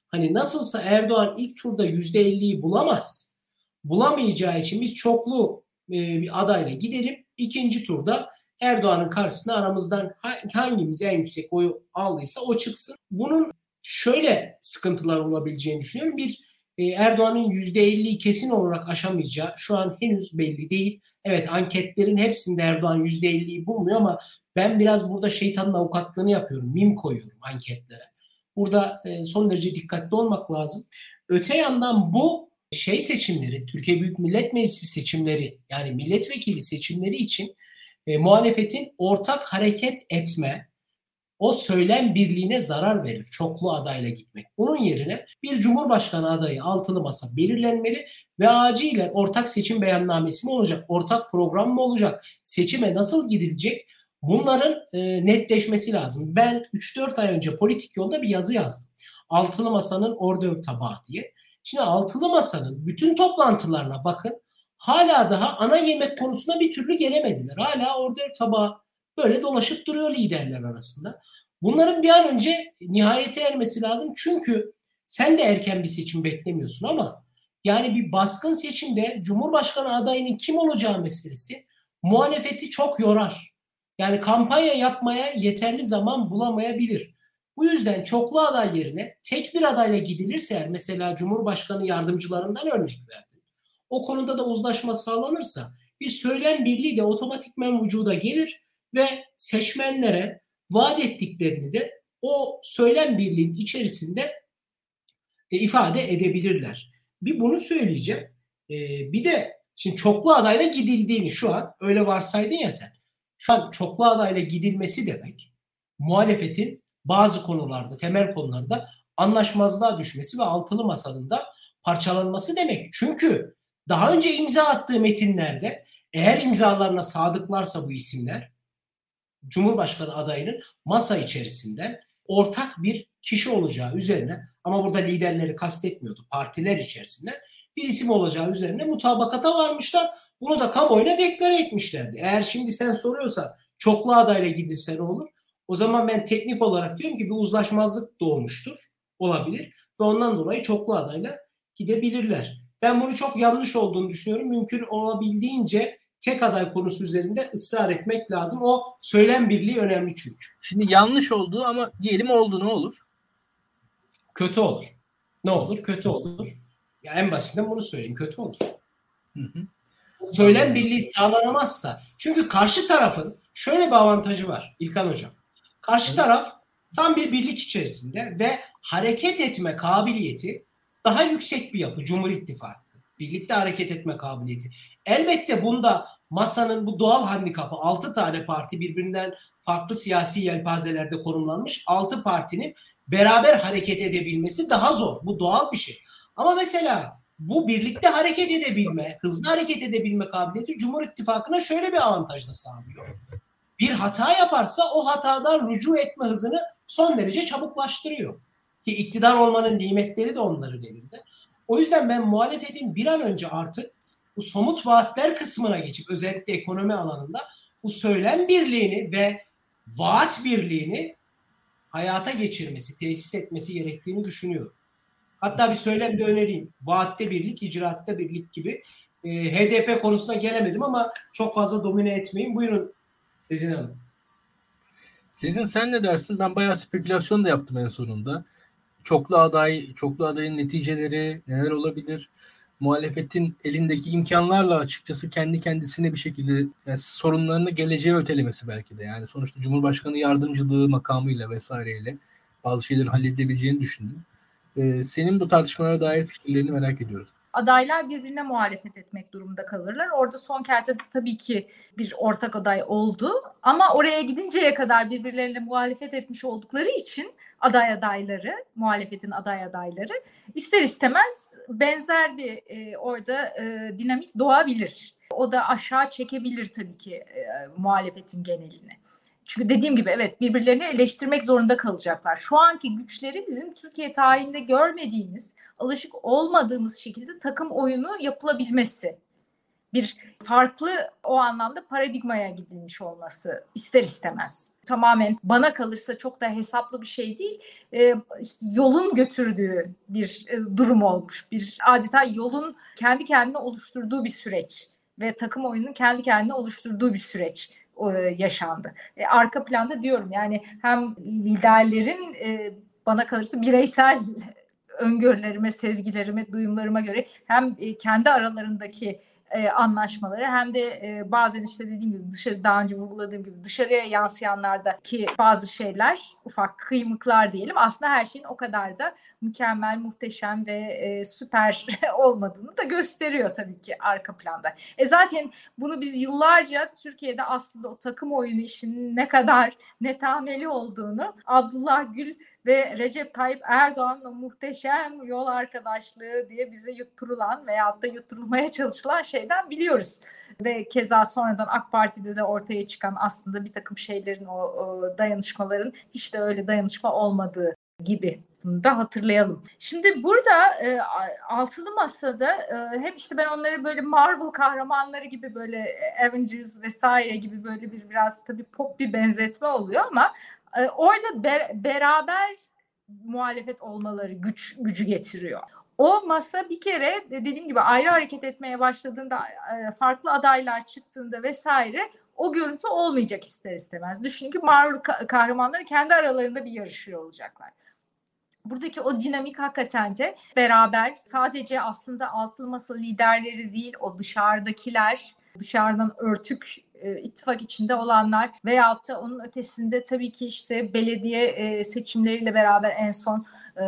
hani nasılsa Erdoğan ilk turda %50'yi bulamaz. Bulamayacağı için biz çoklu e, bir adayla gidelim. İkinci turda Erdoğan'ın karşısına aramızdan hangimiz en yüksek oyu aldıysa o çıksın. Bunun şöyle sıkıntılar olabileceğini düşünüyorum. Bir Erdoğan'ın %50'yi kesin olarak aşamayacağı şu an henüz belli değil. Evet anketlerin hepsinde Erdoğan %50'yi bulmuyor ama ben biraz burada şeytanın avukatlığını yapıyorum. Mim koyuyorum anketlere. Burada e, son derece dikkatli olmak lazım. Öte yandan bu şey seçimleri, Türkiye Büyük Millet Meclisi seçimleri yani milletvekili seçimleri için e, muhalefetin ortak hareket etme, o söylem birliğine zarar verir çoklu adayla gitmek. Bunun yerine bir cumhurbaşkanı adayı altılı masa belirlenmeli ve acilen ortak seçim beyannamesi mi olacak, ortak program mı olacak, seçime nasıl gidilecek bunların e, netleşmesi lazım. Ben 3-4 ay önce politik yolda bir yazı yazdım. Altılı Masa'nın ordör tabağı diye. Şimdi Altılı Masa'nın bütün toplantılarına bakın hala daha ana yemek konusuna bir türlü gelemediler. Hala ordör tabağı böyle dolaşıp duruyor liderler arasında. Bunların bir an önce nihayete ermesi lazım. Çünkü sen de erken bir seçim beklemiyorsun ama yani bir baskın seçimde Cumhurbaşkanı adayının kim olacağı meselesi muhalefeti çok yorar. Yani kampanya yapmaya yeterli zaman bulamayabilir. Bu yüzden çoklu aday yerine tek bir adayla gidilirse mesela Cumhurbaşkanı yardımcılarından örnek verdim. O konuda da uzlaşma sağlanırsa bir söylem birliği de otomatikmen vücuda gelir ve seçmenlere vaat ettiklerini de o söylem birliğinin içerisinde e, ifade edebilirler. Bir bunu söyleyeceğim. E, bir de şimdi çoklu adayla gidildiğini şu an öyle varsaydın ya sen. Şu an çoklu adayla gidilmesi demek muhalefetin bazı konularda, temel konularda anlaşmazlığa düşmesi ve altılı masanın da parçalanması demek. Çünkü daha önce imza attığı metinlerde eğer imzalarına sadıklarsa bu isimler Cumhurbaşkanı adayının masa içerisinden ortak bir kişi olacağı üzerine ama burada liderleri kastetmiyordu partiler içerisinde bir isim olacağı üzerine mutabakata varmışlar. Bunu da kamuoyuna deklare etmişlerdi. Eğer şimdi sen soruyorsan çoklu adayla gidilse ne olur? O zaman ben teknik olarak diyorum ki bir uzlaşmazlık doğmuştur. Olabilir. Ve ondan dolayı çoklu adayla gidebilirler. Ben bunu çok yanlış olduğunu düşünüyorum. Mümkün olabildiğince tek aday konusu üzerinde ısrar etmek lazım. O söylem birliği önemli çünkü. Şimdi yanlış oldu ama diyelim oldu ne olur? Kötü olur. Ne olur? Kötü olur. Ya en basitinden bunu söyleyeyim. Kötü olur. Hı hı. Söylem birliği sağlanamazsa çünkü karşı tarafın şöyle bir avantajı var İlkan Hocam. Karşı evet. taraf tam bir birlik içerisinde ve hareket etme kabiliyeti daha yüksek bir yapı Cumhur İttifakı. Birlikte hareket etme kabiliyeti. Elbette bunda masanın bu doğal handikapı 6 tane parti birbirinden farklı siyasi yelpazelerde konumlanmış 6 partinin beraber hareket edebilmesi daha zor. Bu doğal bir şey. Ama mesela bu birlikte hareket edebilme, hızlı hareket edebilme kabiliyeti Cumhur İttifakı'na şöyle bir avantaj da sağlıyor. Bir hata yaparsa o hatadan rücu etme hızını son derece çabuklaştırıyor. Ki iktidar olmanın nimetleri de onların elinde. O yüzden ben muhalefetin bir an önce artık bu somut vaatler kısmına geçip özellikle ekonomi alanında bu söylem birliğini ve vaat birliğini hayata geçirmesi, tesis etmesi gerektiğini düşünüyorum. Hatta bir söylem de önereyim. Vaatte birlik, icraatte birlik gibi. E, HDP konusuna gelemedim ama çok fazla domine etmeyin. Buyurun Sezin Hanım. Sezin sen ne dersin? Ben bayağı spekülasyon da yaptım en sonunda. Çoklu aday, çoklu adayın neticeleri neler olabilir? Muhalefetin elindeki imkanlarla açıkçası kendi kendisine bir şekilde yani sorunlarını geleceğe ötelemesi belki de. Yani sonuçta Cumhurbaşkanı yardımcılığı makamıyla vesaireyle bazı şeyleri halledebileceğini düşündüm. Ee, senin bu tartışmalara dair fikirlerini merak ediyoruz adaylar birbirine muhalefet etmek durumunda kalırlar. Orada son kertede tabii ki bir ortak aday oldu ama oraya gidinceye kadar birbirlerine muhalefet etmiş oldukları için aday adayları, muhalefetin aday adayları ister istemez benzer bir e, orada e, dinamik doğabilir. O da aşağı çekebilir tabii ki e, muhalefetin genelini. Çünkü dediğim gibi evet birbirlerini eleştirmek zorunda kalacaklar. Şu anki güçleri bizim Türkiye tarihinde görmediğimiz, alışık olmadığımız şekilde takım oyunu yapılabilmesi. Bir farklı o anlamda paradigmaya gidilmiş olması ister istemez. Tamamen bana kalırsa çok da hesaplı bir şey değil. Ee, işte yolun götürdüğü bir e, durum olmuş. Bir adeta yolun kendi kendine oluşturduğu bir süreç ve takım oyunun kendi kendine oluşturduğu bir süreç e, yaşandı. E, arka planda diyorum yani hem liderlerin e, bana kalırsa bireysel öngörülerime, sezgilerime, duyumlarıma göre hem e, kendi aralarındaki e, anlaşmaları hem de e, bazen işte dediğim gibi dışarı daha önce vurguladığım gibi dışarıya yansıyanlardaki bazı şeyler ufak kıymıklar diyelim aslında her şeyin o kadar da mükemmel, muhteşem ve e, süper olmadığını da gösteriyor tabii ki arka planda. E zaten bunu biz yıllarca Türkiye'de aslında o takım oyunu işinin ne kadar netameli olduğunu Abdullah Gül ve Recep Tayyip Erdoğan'la muhteşem yol arkadaşlığı diye bize yutturulan veyahut da yutturulmaya çalışılan şeyden biliyoruz. Ve keza sonradan AK Parti'de de ortaya çıkan aslında bir takım şeylerin o, o dayanışmaların hiç de öyle dayanışma olmadığı gibi bunu da hatırlayalım. Şimdi burada e, altılı masada e, hep işte ben onları böyle Marvel kahramanları gibi böyle Avengers vesaire gibi böyle bir biraz tabii pop bir benzetme oluyor ama e, orada ber, beraber muhalefet olmaları güç gücü getiriyor. O masa bir kere dediğim gibi ayrı hareket etmeye başladığında e, farklı adaylar çıktığında vesaire o görüntü olmayacak ister istemez. Düşünün ki Marvel kahramanları kendi aralarında bir yarışıyor olacaklar. Buradaki o dinamik hakikaten de beraber sadece aslında altılı masa liderleri değil o dışarıdakiler dışarıdan örtük e, ittifak içinde olanlar veyahut da onun ötesinde tabii ki işte belediye e, seçimleriyle beraber en son e,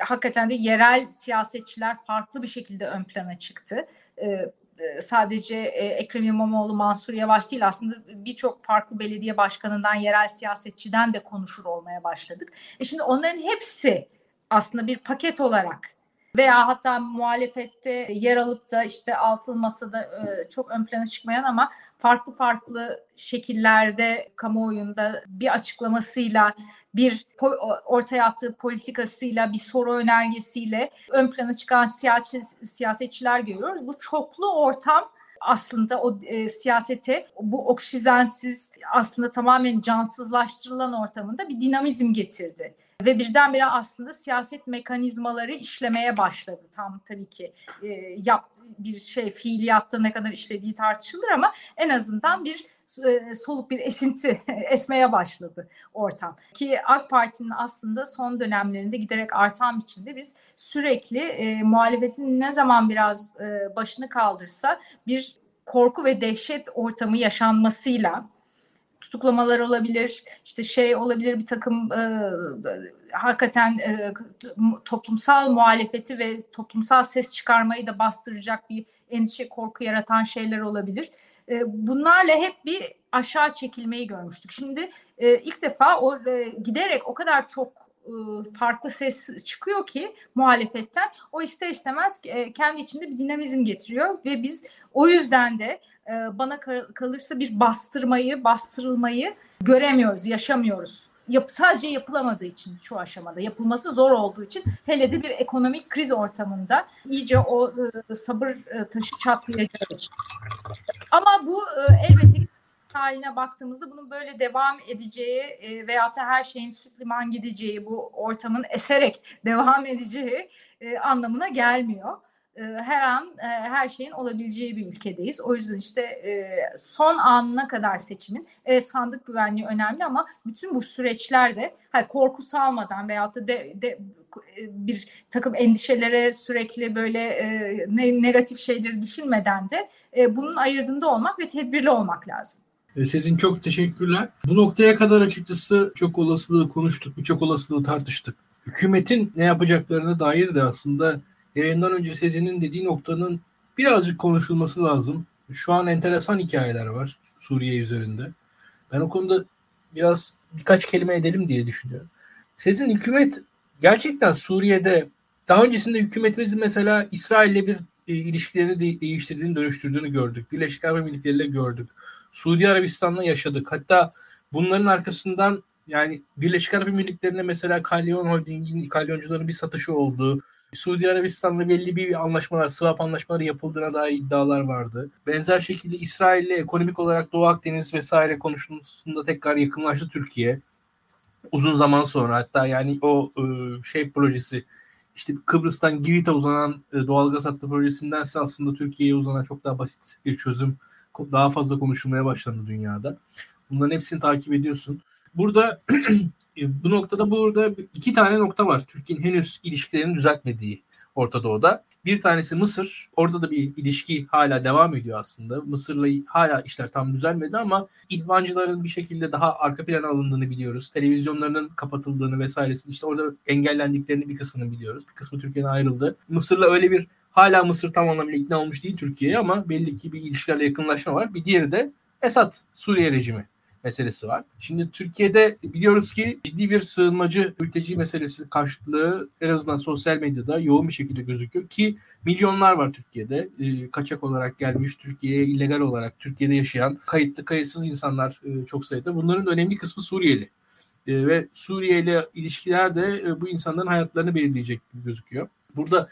hakikaten de yerel siyasetçiler farklı bir şekilde ön plana çıktı. E, sadece Ekrem İmamoğlu, Mansur Yavaş değil aslında birçok farklı belediye başkanından, yerel siyasetçiden de konuşur olmaya başladık. E şimdi onların hepsi aslında bir paket olarak veya hatta muhalefette yer alıp da işte altılı masada çok ön plana çıkmayan ama farklı farklı şekillerde kamuoyunda bir açıklamasıyla bir ortaya attığı politikasıyla bir soru önergesiyle ön plana çıkan siyasi, siyasetçiler görüyoruz. Bu çoklu ortam aslında o e, siyasete bu oksijensiz aslında tamamen cansızlaştırılan ortamında bir dinamizm getirdi ve birdenbire aslında siyaset mekanizmaları işlemeye başladı. Tam tabii ki e, yaptığı bir şey fiiliyatta ne kadar işlediği tartışılır ama en azından bir e, soluk bir esinti esmeye başladı ortam. Ki AK Parti'nin aslında son dönemlerinde giderek artan biçimde biz sürekli e, muhalefetin ne zaman biraz e, başını kaldırsa bir korku ve dehşet ortamı yaşanmasıyla tutuklamalar olabilir, işte şey olabilir bir takım e, hakikaten e, toplumsal muhalefeti ve toplumsal ses çıkarmayı da bastıracak bir endişe, korku yaratan şeyler olabilir. E, bunlarla hep bir aşağı çekilmeyi görmüştük. Şimdi e, ilk defa o e, giderek o kadar çok e, farklı ses çıkıyor ki muhalefetten o ister istemez e, kendi içinde bir dinamizm getiriyor ve biz o yüzden de bana kalırsa bir bastırmayı, bastırılmayı göremiyoruz, yaşamıyoruz. Yap, sadece yapılamadığı için şu aşamada, yapılması zor olduğu için hele de bir ekonomik kriz ortamında iyice o e, sabır e, taşı çatlayacağı için. Ama bu e, elbette haline baktığımızda bunun böyle devam edeceği e, veyahut da her şeyin süt liman gideceği, bu ortamın eserek devam edeceği e, anlamına gelmiyor. E, her an e, her şeyin olabileceği bir ülkedeyiz. O yüzden işte e, son anına kadar seçimin evet sandık güvenliği önemli ama bütün bu süreçlerde hani korku salmadan veyahut da de, de, bir takım endişelere sürekli böyle negatif şeyleri düşünmeden de bunun ayırdığında olmak ve tedbirli olmak lazım. Sizin çok teşekkürler. Bu noktaya kadar açıkçası çok olasılığı konuştuk, birçok olasılığı tartıştık. Hükümetin ne yapacaklarına dair de aslında yayından önce Sezin'in dediği noktanın birazcık konuşulması lazım. Şu an enteresan hikayeler var Suriye üzerinde. Ben o konuda biraz birkaç kelime edelim diye düşünüyorum. Sizin hükümet gerçekten Suriye'de daha öncesinde hükümetimizin mesela İsrail'le bir e, ilişkilerini de, değiştirdiğini, dönüştürdüğünü gördük. Birleşik Arap Emirlikleri'yle gördük. Suudi Arabistan'la yaşadık. Hatta bunların arkasından yani Birleşik Arap Emirlikleri'ne mesela Kalyon Holding'in, kalyoncuların bir satışı oldu. Suudi Arabistan'la belli bir anlaşmalar, swap anlaşmaları yapıldığına dair iddialar vardı. Benzer şekilde İsrail'le ekonomik olarak Doğu Akdeniz vesaire konusunda tekrar yakınlaştı Türkiye. Uzun zaman sonra hatta yani o e, şey projesi işte Kıbrıs'tan Girit'e uzanan e, doğalgaz hattı projesindense aslında Türkiye'ye uzanan çok daha basit bir çözüm daha fazla konuşulmaya başlandı dünyada. Bunların hepsini takip ediyorsun. Burada bu noktada burada iki tane nokta var. Türkiye'nin henüz ilişkilerini düzeltmediği Orta Doğu'da. Bir tanesi Mısır. Orada da bir ilişki hala devam ediyor aslında. Mısır'la hala işler tam düzelmedi ama ihvancıların bir şekilde daha arka plana alındığını biliyoruz. Televizyonlarının kapatıldığını vesairesini işte orada engellendiklerini bir kısmını biliyoruz. Bir kısmı Türkiye'den ayrıldı. Mısır'la öyle bir hala Mısır tam anlamıyla ikna olmuş değil Türkiye'ye ama belli ki bir ilişkilerle yakınlaşma var. Bir diğeri de Esad Suriye rejimi meselesi var. Şimdi Türkiye'de biliyoruz ki ciddi bir sığınmacı mülteci meselesi karşılığı en azından sosyal medyada yoğun bir şekilde gözüküyor ki milyonlar var Türkiye'de. E, kaçak olarak gelmiş Türkiye'ye illegal olarak Türkiye'de yaşayan kayıtlı kayıtsız insanlar e, çok sayıda. Bunların önemli kısmı Suriyeli. E, ve Suriye ile ilişkiler de e, bu insanların hayatlarını belirleyecek gibi gözüküyor. Burada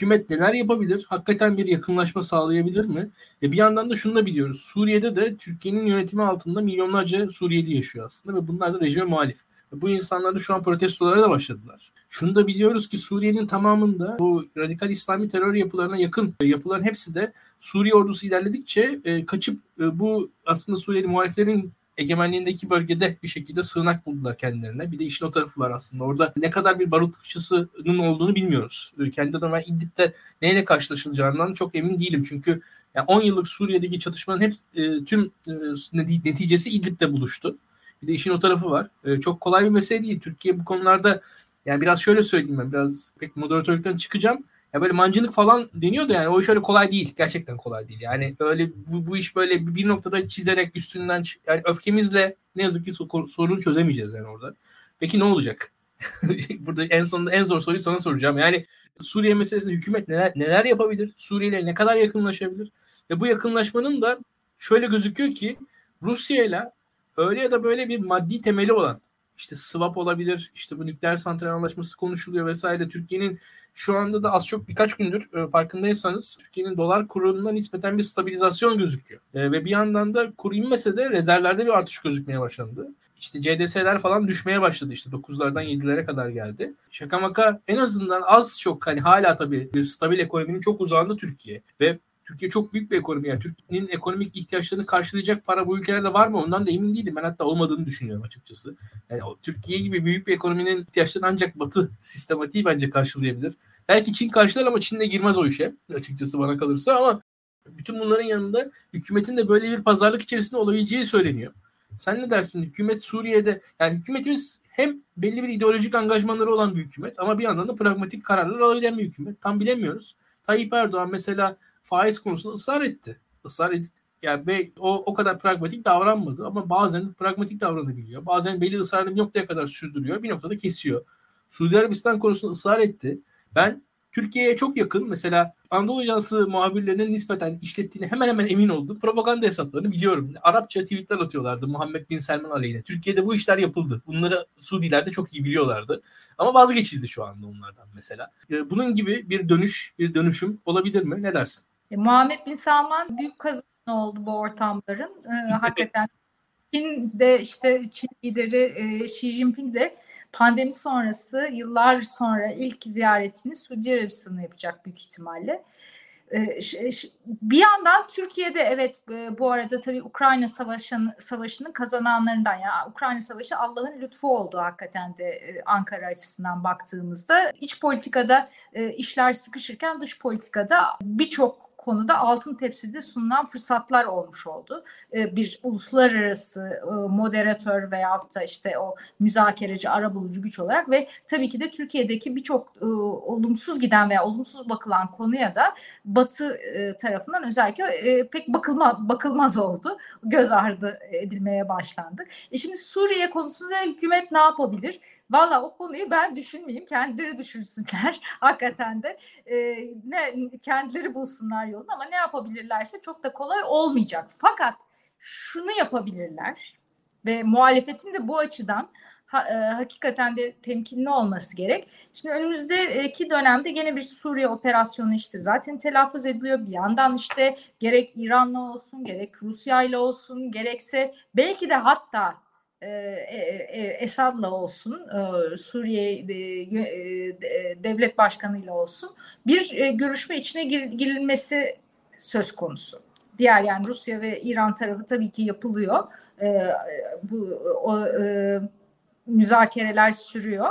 hükümet neler yapabilir? Hakikaten bir yakınlaşma sağlayabilir mi? E bir yandan da şunu da biliyoruz. Suriye'de de Türkiye'nin yönetimi altında milyonlarca Suriyeli yaşıyor aslında ve bunlar da rejime muhalif. Bu insanlar da şu an protestolara da başladılar. Şunu da biliyoruz ki Suriye'nin tamamında bu radikal İslami terör yapılarına yakın yapıların hepsi de Suriye ordusu ilerledikçe e, kaçıp e, bu aslında Suriyeli muhaliflerin egemenliğindeki bölgede bir şekilde sığınak buldular kendilerine. Bir de işin o tarafı var aslında. Orada ne kadar bir barut fıçısının olduğunu bilmiyoruz. Ee, kendi adıma ben İdlib'de neyle karşılaşılacağından çok emin değilim. Çünkü yani 10 yıllık Suriye'deki çatışmanın hep e, tüm e, neticesi İdlib'de buluştu. Bir de işin o tarafı var. E, çok kolay bir mesele değil. Türkiye bu konularda yani biraz şöyle söyleyeyim ben biraz pek moderatörlükten çıkacağım ya böyle mancınık falan deniyor da yani o iş öyle kolay değil. Gerçekten kolay değil. Yani öyle bu, bu iş böyle bir noktada çizerek üstünden yani öfkemizle ne yazık ki sorunu çözemeyeceğiz yani orada. Peki ne olacak? Burada en sonunda en zor soruyu sana soracağım. Yani Suriye meselesinde hükümet neler neler yapabilir? Suriye ne kadar yakınlaşabilir? Ve bu yakınlaşmanın da şöyle gözüküyor ki Rusya ile öyle ya da böyle bir maddi temeli olan işte swap olabilir, işte bu nükleer santral anlaşması konuşuluyor vesaire. Türkiye'nin şu anda da az çok birkaç gündür e, farkındaysanız Türkiye'nin dolar kurundan nispeten bir stabilizasyon gözüküyor. E, ve bir yandan da kur inmese de rezervlerde bir artış gözükmeye başlandı. İşte CDS'ler falan düşmeye başladı işte 9'lardan 7'lere kadar geldi. Şaka maka en azından az çok hani hala tabii bir stabil ekonominin çok uzağında Türkiye. Ve Türkiye çok büyük bir ekonomi. Yani Türkiye'nin ekonomik ihtiyaçlarını karşılayacak para bu ülkelerde var mı? Ondan da emin değilim. Ben hatta olmadığını düşünüyorum açıkçası. Yani Türkiye gibi büyük bir ekonominin ihtiyaçlarını ancak Batı sistematiği bence karşılayabilir. Belki Çin karşılar ama Çin de girmez o işe açıkçası bana kalırsa ama bütün bunların yanında hükümetin de böyle bir pazarlık içerisinde olabileceği söyleniyor. Sen ne dersin? Hükümet Suriye'de yani hükümetimiz hem belli bir ideolojik angajmanları olan bir hükümet ama bir yandan da pragmatik kararlar alabilen bir hükümet. Tam bilemiyoruz. Tayyip Erdoğan mesela faiz konusunda ısrar etti. Israr edip yani ve o, o kadar pragmatik davranmadı ama bazen pragmatik davranabiliyor. Bazen belli ısrarını bir noktaya kadar sürdürüyor. Bir noktada kesiyor. Suudi Arabistan konusunda ısrar etti. Ben Türkiye'ye çok yakın mesela Anadolu Ajansı muhabirlerinin nispeten işlettiğini hemen hemen emin oldum. Propaganda hesaplarını biliyorum. Arapça tweetler atıyorlardı Muhammed Bin Selman aleyhine. Türkiye'de bu işler yapıldı. Bunları Suudiler de çok iyi biliyorlardı. Ama vazgeçildi şu anda onlardan mesela. Ee, bunun gibi bir dönüş, bir dönüşüm olabilir mi? Ne dersin? E, Muhammed Bin Salman büyük kazanı oldu bu ortamların. E, hakikaten Çin de işte Çin lideri e, Xi Jinping de pandemi sonrası yıllar sonra ilk ziyaretini Suudi Arabistan'a yapacak büyük ihtimalle. Ee, bir yandan Türkiye'de evet e, bu arada tabii Ukrayna savaşının, kazananlarından ya yani Ukrayna savaşı Allah'ın lütfu oldu hakikaten de e, Ankara açısından baktığımızda. iç politikada e, işler sıkışırken dış politikada birçok konuda altın tepside sunulan fırsatlar olmuş oldu. Ee, bir uluslararası e, moderatör veyahut da işte o müzakereci, arabulucu güç olarak ve tabii ki de Türkiye'deki birçok e, olumsuz giden veya olumsuz bakılan konuya da Batı e, tarafından özellikle pek bakılma, bakılmaz oldu. Göz ardı edilmeye başlandı. E şimdi Suriye konusunda hükümet ne yapabilir? Valla o konuyu ben düşünmeyeyim. Kendileri düşünsünler. Hakikaten de e, ne kendileri bulsunlar yolunu ama ne yapabilirlerse çok da kolay olmayacak. Fakat şunu yapabilirler ve muhalefetin de bu açıdan ha, e, hakikaten de temkinli olması gerek. Şimdi önümüzdeki dönemde gene bir Suriye operasyonu işte zaten telaffuz ediliyor. Bir yandan işte gerek İran'la olsun, gerek Rusya ile olsun, gerekse belki de hatta Esad'la olsun, Suriye devlet başkanıyla olsun bir görüşme içine girilmesi söz konusu. Diğer yani Rusya ve İran tarafı tabii ki yapılıyor. Bu o müzakereler sürüyor.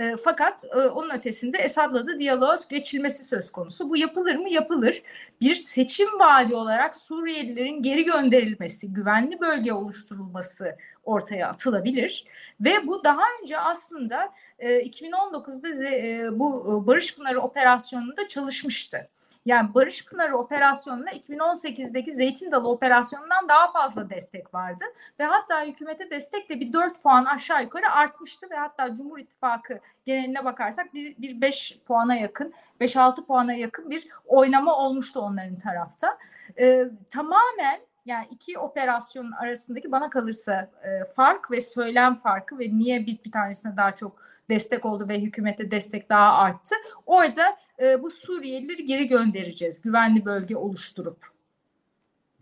E, fakat e, onun ötesinde Esad'la da diyalog geçilmesi söz konusu. Bu yapılır mı? Yapılır. Bir seçim vaadi olarak Suriyelilerin geri gönderilmesi, güvenli bölge oluşturulması ortaya atılabilir. Ve bu daha önce aslında e, 2019'da e, bu Barış Pınarı operasyonunda çalışmıştı. Yani Barış Pınarı operasyonuna 2018'deki Zeytin Dalı operasyonundan daha fazla destek vardı. Ve hatta hükümete destek de bir 4 puan aşağı yukarı artmıştı ve hatta Cumhur İttifakı geneline bakarsak bir, bir 5 puana yakın, 5-6 puana yakın bir oynama olmuştu onların tarafta. Ee, tamamen yani iki operasyonun arasındaki bana kalırsa e, fark ve söylem farkı ve niye bir, bir tanesine daha çok destek oldu ve hükümete destek daha arttı. Orada e, bu Suriyelileri geri göndereceğiz. Güvenli bölge oluşturup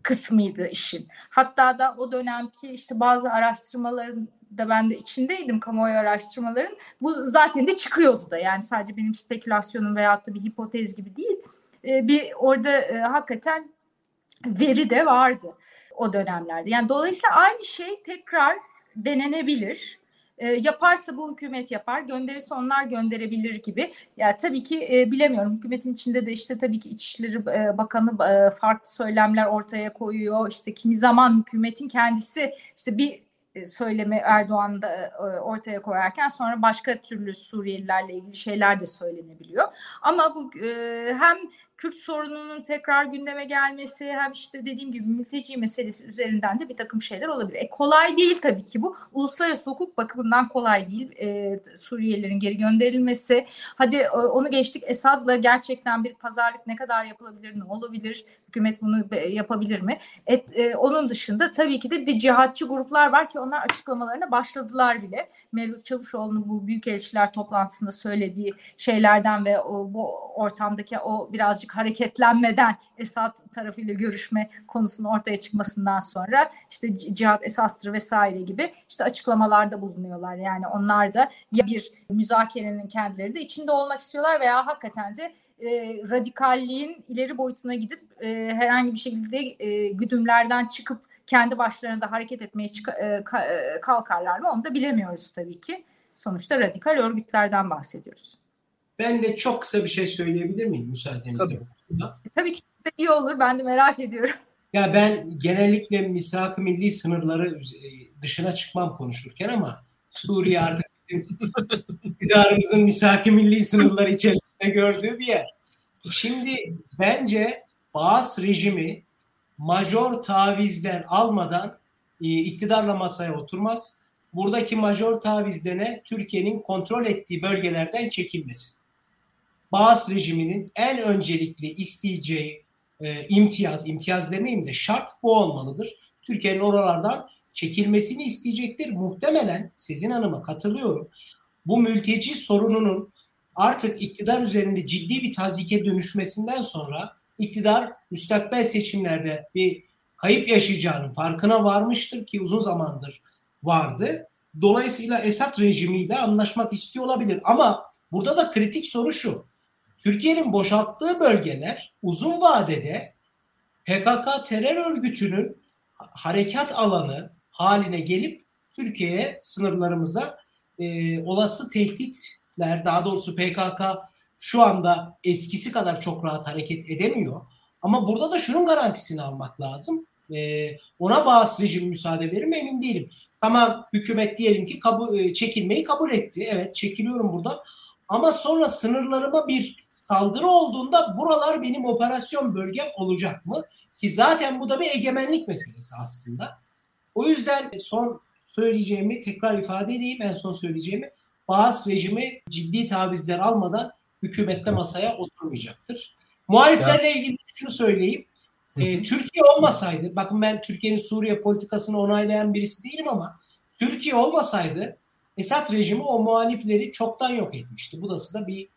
kısmıydı işin. Hatta da o dönemki işte bazı araştırmaların da ben de içindeydim kamuoyu araştırmaların. Bu zaten de çıkıyordu da yani sadece benim spekülasyonum veyahut da bir hipotez gibi değil. E, bir orada e, hakikaten veri de vardı o dönemlerde. Yani dolayısıyla aynı şey tekrar denenebilir e, yaparsa bu hükümet yapar, gönderirse onlar gönderebilir gibi. Ya yani tabii ki e, bilemiyorum. Hükümetin içinde de işte tabii ki İçişleri e, Bakanı e, farklı söylemler ortaya koyuyor. İşte kimi zaman hükümetin kendisi işte bir e, söylemi Erdoğan'da e, ortaya koyarken sonra başka türlü Suriyelilerle ilgili şeyler de söylenebiliyor. Ama bu e, hem Kürt sorununun tekrar gündeme gelmesi hem işte dediğim gibi mülteci meselesi üzerinden de bir takım şeyler olabilir. E kolay değil tabii ki bu. Uluslararası hukuk bakımından kolay değil. E, Suriyelilerin geri gönderilmesi. Hadi e, onu geçtik Esad'la gerçekten bir pazarlık ne kadar yapılabilir, ne olabilir? Hükümet bunu yapabilir mi? Et, e, onun dışında tabii ki de bir de cihatçı gruplar var ki onlar açıklamalarına başladılar bile. Mevlüt Çavuşoğlu'nun bu büyükelçiler toplantısında söylediği şeylerden ve o, bu ortamdaki o birazcık birazcık hareketlenmeden Esad tarafıyla görüşme konusunun ortaya çıkmasından sonra işte cihat esastır vesaire gibi işte açıklamalarda bulunuyorlar. Yani onlar da ya bir müzakerenin kendileri de içinde olmak istiyorlar veya hakikaten de e, radikalliğin ileri boyutuna gidip e, herhangi bir şekilde e, güdümlerden çıkıp kendi başlarına da hareket etmeye e, e, kalkarlar mı onu da bilemiyoruz tabii ki. Sonuçta radikal örgütlerden bahsediyoruz. Ben de çok kısa bir şey söyleyebilir miyim müsaadenizle? Tabii, Tabii ki de iyi olur. Ben de merak ediyorum. Ya ben genellikle misak milli sınırları e, dışına çıkmam konuşurken ama Suriye artık bizim iktidarımızın misak milli sınırları içerisinde gördüğü bir yer. Şimdi bence Baas rejimi major tavizler almadan e, iktidarla masaya oturmaz. Buradaki major taviz de ne? Türkiye'nin kontrol ettiği bölgelerden çekilmesi. Bağız rejiminin en öncelikli isteyeceği e, imtiyaz, imtiyaz demeyeyim de şart bu olmalıdır. Türkiye'nin oralardan çekilmesini isteyecektir. Muhtemelen Sezin Hanım'a katılıyorum. Bu mülteci sorununun artık iktidar üzerinde ciddi bir tazike dönüşmesinden sonra iktidar müstakbel seçimlerde bir kayıp yaşayacağının farkına varmıştır ki uzun zamandır vardı. Dolayısıyla Esad rejimiyle anlaşmak istiyor olabilir. Ama burada da kritik soru şu. Türkiye'nin boşalttığı bölgeler uzun vadede PKK terör örgütünün harekat alanı haline gelip Türkiye'ye sınırlarımıza e, olası tehditler daha doğrusu PKK şu anda eskisi kadar çok rahat hareket edemiyor. Ama burada da şunun garantisini almak lazım. E, ona bağız rejim müsaade verir mi emin değilim. Tamam hükümet diyelim ki kabul, e, çekilmeyi kabul etti. Evet çekiliyorum burada. Ama sonra sınırlarıma bir saldırı olduğunda buralar benim operasyon bölgem olacak mı? Ki zaten bu da bir egemenlik meselesi aslında. O yüzden son söyleyeceğimi tekrar ifade edeyim en son söyleyeceğimi. Bağız rejimi ciddi tavizler almadan hükümette masaya oturmayacaktır. Muhaliflerle ilgili şunu söyleyeyim. Ee, Türkiye olmasaydı, bakın ben Türkiye'nin Suriye politikasını onaylayan birisi değilim ama Türkiye olmasaydı Esad rejimi o muhalifleri çoktan yok etmişti. Bu da bir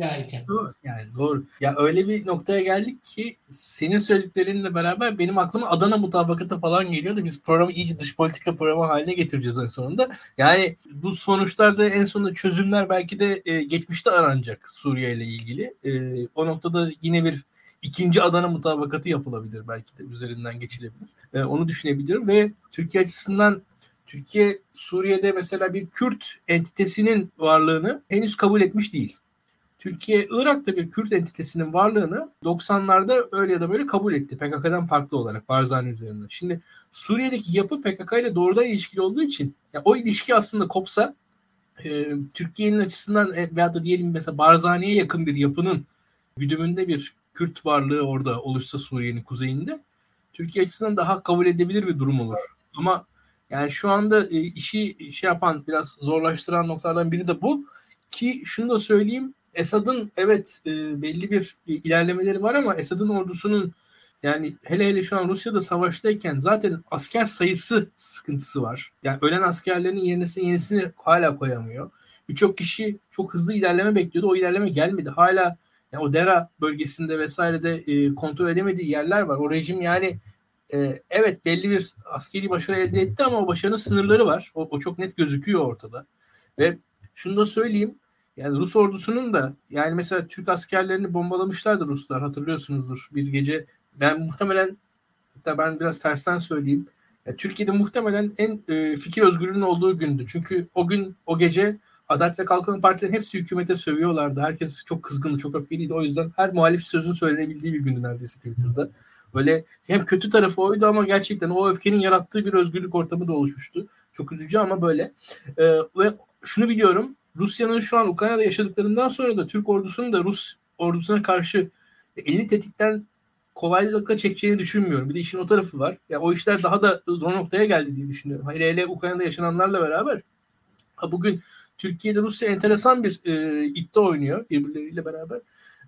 realite. Doğru. Yani doğru. Ya öyle bir noktaya geldik ki senin söylediklerinle beraber benim aklıma Adana mutabakatı falan geliyordu. Biz programı iyice dış politika programı haline getireceğiz en sonunda. Yani bu sonuçlarda en sonunda çözümler belki de e, geçmişte aranacak Suriye ile ilgili. E, o noktada yine bir ikinci Adana mutabakatı yapılabilir belki de üzerinden geçilebilir. E, onu düşünebiliyorum ve Türkiye açısından Türkiye Suriye'de mesela bir Kürt entitesinin varlığını henüz kabul etmiş değil. Türkiye Irak'ta bir Kürt entitesinin varlığını 90'larda öyle ya da böyle kabul etti. PKK'dan farklı olarak Barzani üzerinden. Şimdi Suriye'deki yapı PKK ile doğrudan ilişkili olduğu için ya o ilişki aslında kopsa e, Türkiye'nin açısından e, veya da diyelim mesela Barzani'ye yakın bir yapının güdümünde bir Kürt varlığı orada oluşsa Suriye'nin kuzeyinde Türkiye açısından daha kabul edebilir bir durum olur. Ama yani şu anda e, işi şey yapan biraz zorlaştıran noktalardan biri de bu. Ki şunu da söyleyeyim Esad'ın evet e, belli bir ilerlemeleri var ama Esad'ın ordusunun yani hele hele şu an Rusya'da savaştayken zaten asker sayısı sıkıntısı var. Yani ölen askerlerin yenisini yenisini hala koyamıyor. Birçok kişi çok hızlı ilerleme bekliyordu. O ilerleme gelmedi. Hala yani o Dera bölgesinde vesairede e, kontrol edemediği yerler var. O rejim yani e, evet belli bir askeri başarı elde etti ama o başarının sınırları var. O, o çok net gözüküyor ortada. Ve şunu da söyleyeyim yani Rus ordusunun da yani mesela Türk askerlerini bombalamışlardı Ruslar hatırlıyorsunuzdur bir gece. Ben muhtemelen hatta ben biraz tersten söyleyeyim. Ya, Türkiye'de muhtemelen en e, fikir özgürlüğünün olduğu gündü. Çünkü o gün o gece Adalet ve Kalkınma Partilerin hepsi hükümete sövüyorlardı. Herkes çok kızgındı, çok öfkeliydi. O yüzden her muhalif sözün söylenebildiği bir gündü neredeyse Twitter'da. Böyle hem kötü tarafı oydu ama gerçekten o öfkenin yarattığı bir özgürlük ortamı da oluşmuştu. Çok üzücü ama böyle. Ee, ve şunu biliyorum. Rusya'nın şu an Ukrayna'da yaşadıklarından sonra da Türk ordusunun da Rus ordusuna karşı elini tetikten kolaylıkla çekeceğini düşünmüyorum. Bir de işin o tarafı var. Ya o işler daha da zor noktaya geldi diye düşünüyorum. Hele hele Ukrayna'da yaşananlarla beraber ha bugün Türkiye'de Rusya enteresan bir e, iddia oynuyor birbirleriyle beraber.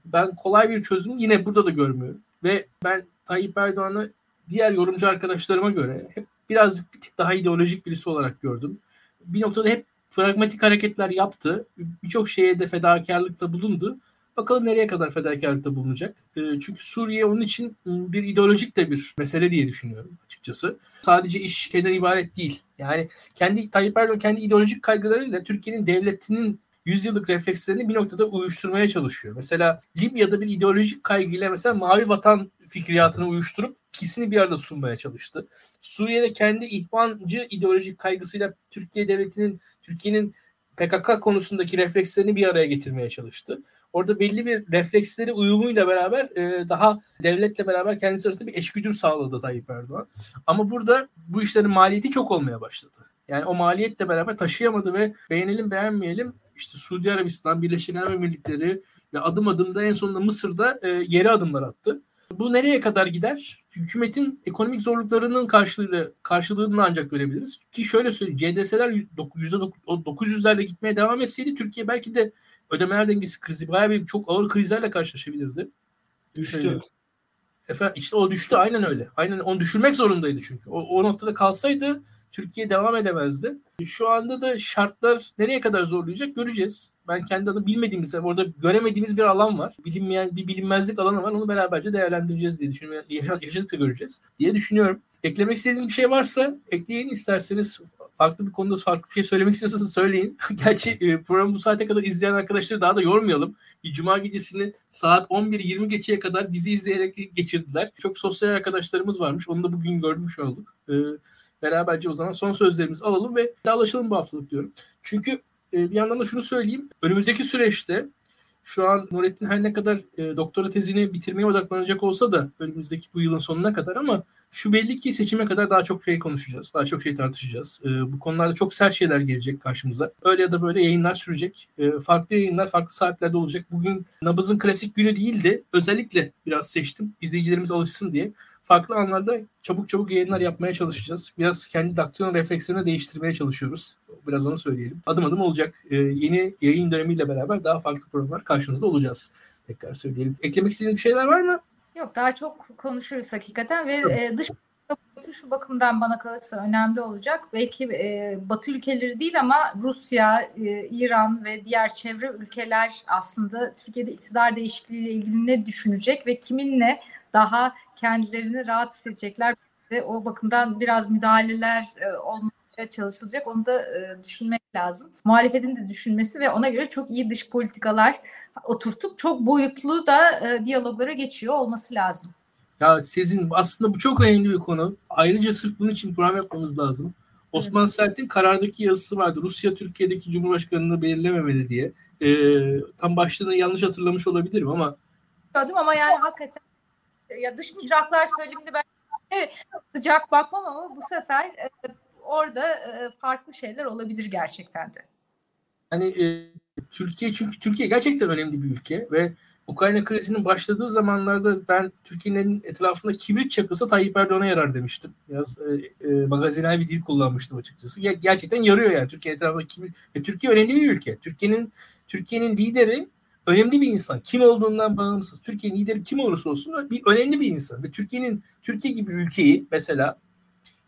Ben kolay bir çözüm yine burada da görmüyorum. Ve ben Tayyip Erdoğan'ı diğer yorumcu arkadaşlarıma göre hep birazcık bir tık daha ideolojik birisi olarak gördüm. Bir noktada hep pragmatik hareketler yaptı. Birçok şeye de fedakarlıkta bulundu. Bakalım nereye kadar fedakarlıkta bulunacak. E, çünkü Suriye onun için ıı, bir ideolojik de bir mesele diye düşünüyorum açıkçası. Sadece iş şeyden ibaret değil. Yani kendi Tayyip Erdoğan kendi ideolojik kaygılarıyla Türkiye'nin devletinin yüzyıllık reflekslerini bir noktada uyuşturmaya çalışıyor. Mesela Libya'da bir ideolojik kaygıyla mesela mavi vatan fikriyatını uyuşturup ikisini bir arada sunmaya çalıştı. Suriye'de kendi ihvancı ideolojik kaygısıyla Türkiye devletinin, Türkiye'nin PKK konusundaki reflekslerini bir araya getirmeye çalıştı. Orada belli bir refleksleri uyumuyla beraber e, daha devletle beraber kendisi arasında bir eşgüdüm sağladı Tayyip Erdoğan. Ama burada bu işlerin maliyeti çok olmaya başladı. Yani o maliyetle beraber taşıyamadı ve beğenelim beğenmeyelim işte Suudi Arabistan, Birleşik Arap Emirlikleri ve adım adım da en sonunda Mısır'da e, yeri adımlar attı. Bu nereye kadar gider? Hükümetin ekonomik zorluklarının karşılığıyla karşılığını ancak görebiliriz. Ki şöyle söyleyeyim %900'ler %900'lerle gitmeye devam etseydi Türkiye belki de ödemeler dengesi krizi bayağı bir çok ağır krizlerle karşılaşabilirdi. Düştü. Efendim işte o düştü aynen öyle. Aynen onu düşürmek zorundaydı çünkü. O, o noktada kalsaydı Türkiye devam edemezdi. Şu anda da şartlar nereye kadar zorlayacak göreceğiz. Ben kendi adım bilmediğimiz, orada göremediğimiz bir alan var. Bilinmeyen bir bilinmezlik alanı var. Onu beraberce değerlendireceğiz diye düşünüyorum. Yaşadıkça göreceğiz diye düşünüyorum. Eklemek istediğiniz bir şey varsa ekleyin isterseniz farklı bir konuda farklı bir şey söylemek istiyorsanız söyleyin. Gerçi e, programı bu saate kadar izleyen arkadaşları daha da yormayalım. Bir cuma gecesini saat 11-20 geçeye kadar bizi izleyerek geçirdiler. Çok sosyal arkadaşlarımız varmış. Onu da bugün görmüş olduk. E, beraberce o zaman son sözlerimizi alalım ve dağılaşalım bu haftalık diyorum. Çünkü e, bir yandan da şunu söyleyeyim. Önümüzdeki süreçte şu an Nurettin her ne kadar e, doktora tezini bitirmeye odaklanacak olsa da önümüzdeki bu yılın sonuna kadar ama şu belli ki seçime kadar daha çok şey konuşacağız. Daha çok şey tartışacağız. E, bu konularda çok sert şeyler gelecek karşımıza. Öyle ya da böyle yayınlar sürecek. E, farklı yayınlar farklı saatlerde olacak. Bugün nabızın klasik günü değildi. Özellikle biraz seçtim. İzleyicilerimiz alışsın diye farklı anlarda çabuk çabuk yayınlar yapmaya çalışacağız. Biraz kendi daktilo refleksiyonu değiştirmeye çalışıyoruz. Biraz onu söyleyelim. Adım adım olacak. Ee, yeni yayın dönemiyle beraber daha farklı programlar karşınızda olacağız. Tekrar söyleyelim. Eklemek istediğiniz bir şeyler var mı? Yok daha çok konuşuruz hakikaten ve e, dış boyutu şu bakımdan bana kalırsa önemli olacak. Belki e, Batı ülkeleri değil ama Rusya, e, İran ve diğer çevre ülkeler aslında Türkiye'de iktidar değişikliğiyle ilgili ne düşünecek ve kiminle daha kendilerini rahat hissedecekler ve o bakımdan biraz müdahaleler e, olmaya çalışılacak. Onu da e, düşünmek lazım. Muhalefetin de düşünmesi ve ona göre çok iyi dış politikalar oturtup çok boyutlu da e, diyaloglara geçiyor olması lazım. Ya sizin aslında bu çok önemli bir konu. Ayrıca sırf bunun için program yapmamız lazım. Osman evet. Sert'in karardaki yazısı vardı. Rusya Türkiye'deki Cumhurbaşkanı'nı belirlememeli diye. Ee, tam başlığını yanlış hatırlamış olabilirim ama. Ama yani hakikaten ya dış mihraklar söyleminde ben sıcak bakmam ama bu sefer e, orada e, farklı şeyler olabilir gerçekten de. Hani e, Türkiye çünkü Türkiye gerçekten önemli bir ülke ve Ukrayna krizinin başladığı zamanlarda ben Türkiye'nin etrafında kibrit çakısı Tayyip Erdoğan'a yarar demiştim. Biraz e, e, magazinel bir dil kullanmıştım açıkçası. Ger- gerçekten yarıyor yani Türkiye etrafında kibrit. Ve Türkiye önemli bir ülke. Türkiye'nin Türkiye'nin lideri önemli bir insan. Kim olduğundan bağımsız. Türkiye'nin lideri kim olursa olsun bir önemli bir insan. Ve Türkiye'nin Türkiye gibi ülkeyi mesela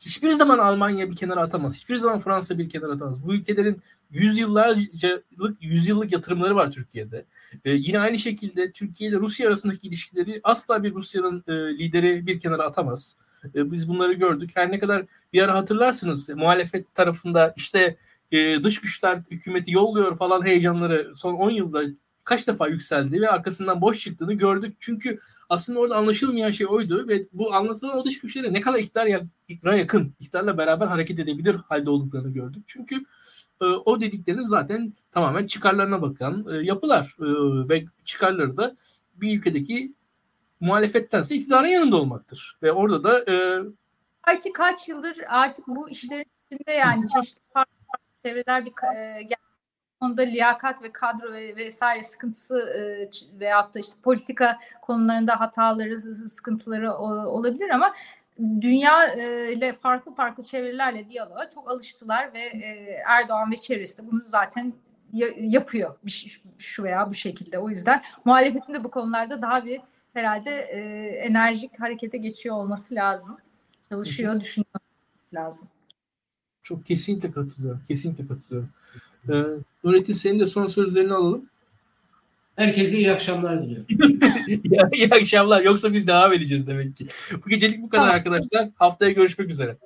hiçbir zaman Almanya bir kenara atamaz. Hiçbir zaman Fransa bir kenara atamaz. Bu ülkelerin yüzyıllarcalık yüzyıllık yatırımları var Türkiye'de. Ee, yine aynı şekilde Türkiye ile Rusya arasındaki ilişkileri asla bir Rusya'nın e, lideri bir kenara atamaz. E, biz bunları gördük. Her ne kadar bir ara hatırlarsınız muhalefet tarafında işte e, dış güçler hükümeti yolluyor falan heyecanları son 10 yılda kaç defa yükseldi ve arkasından boş çıktığını gördük. Çünkü aslında orada anlaşılmayan şey oydu ve bu anlatılan o dış güçlere ne kadar iktidara yakın, iktidarla beraber hareket edebilir halde olduklarını gördük. Çünkü e, o dedikleriniz zaten tamamen çıkarlarına bakan e, yapılar e, ve çıkarları da bir ülkedeki muhalefettense iktidarın yanında olmaktır. Ve orada da e, artık kaç yıldır artık bu işlerin içinde yani çeşitli farklı çevreler bir e, konuda liyakat ve kadro ve vesaire sıkıntısı e, veyahut da işte politika konularında hataları, sıkıntıları olabilir ama dünya e, ile farklı farklı çevrelerle diyaloğa çok alıştılar ve e, Erdoğan ve çevresi de bunu zaten yapıyor şu veya bu şekilde. O yüzden muhalefetin de bu konularda daha bir herhalde e, enerjik harekete geçiyor olması lazım. Çalışıyor, düşünüyor lazım. Çok kesinlikle katılıyorum. Kesinlikle katılıyorum. Ee, Nurettin senin de son sözlerini alalım. Herkese iyi akşamlar diliyorum. iyi akşamlar. Yoksa biz devam edeceğiz demek ki. Bu gecelik bu kadar arkadaşlar. Haftaya görüşmek üzere.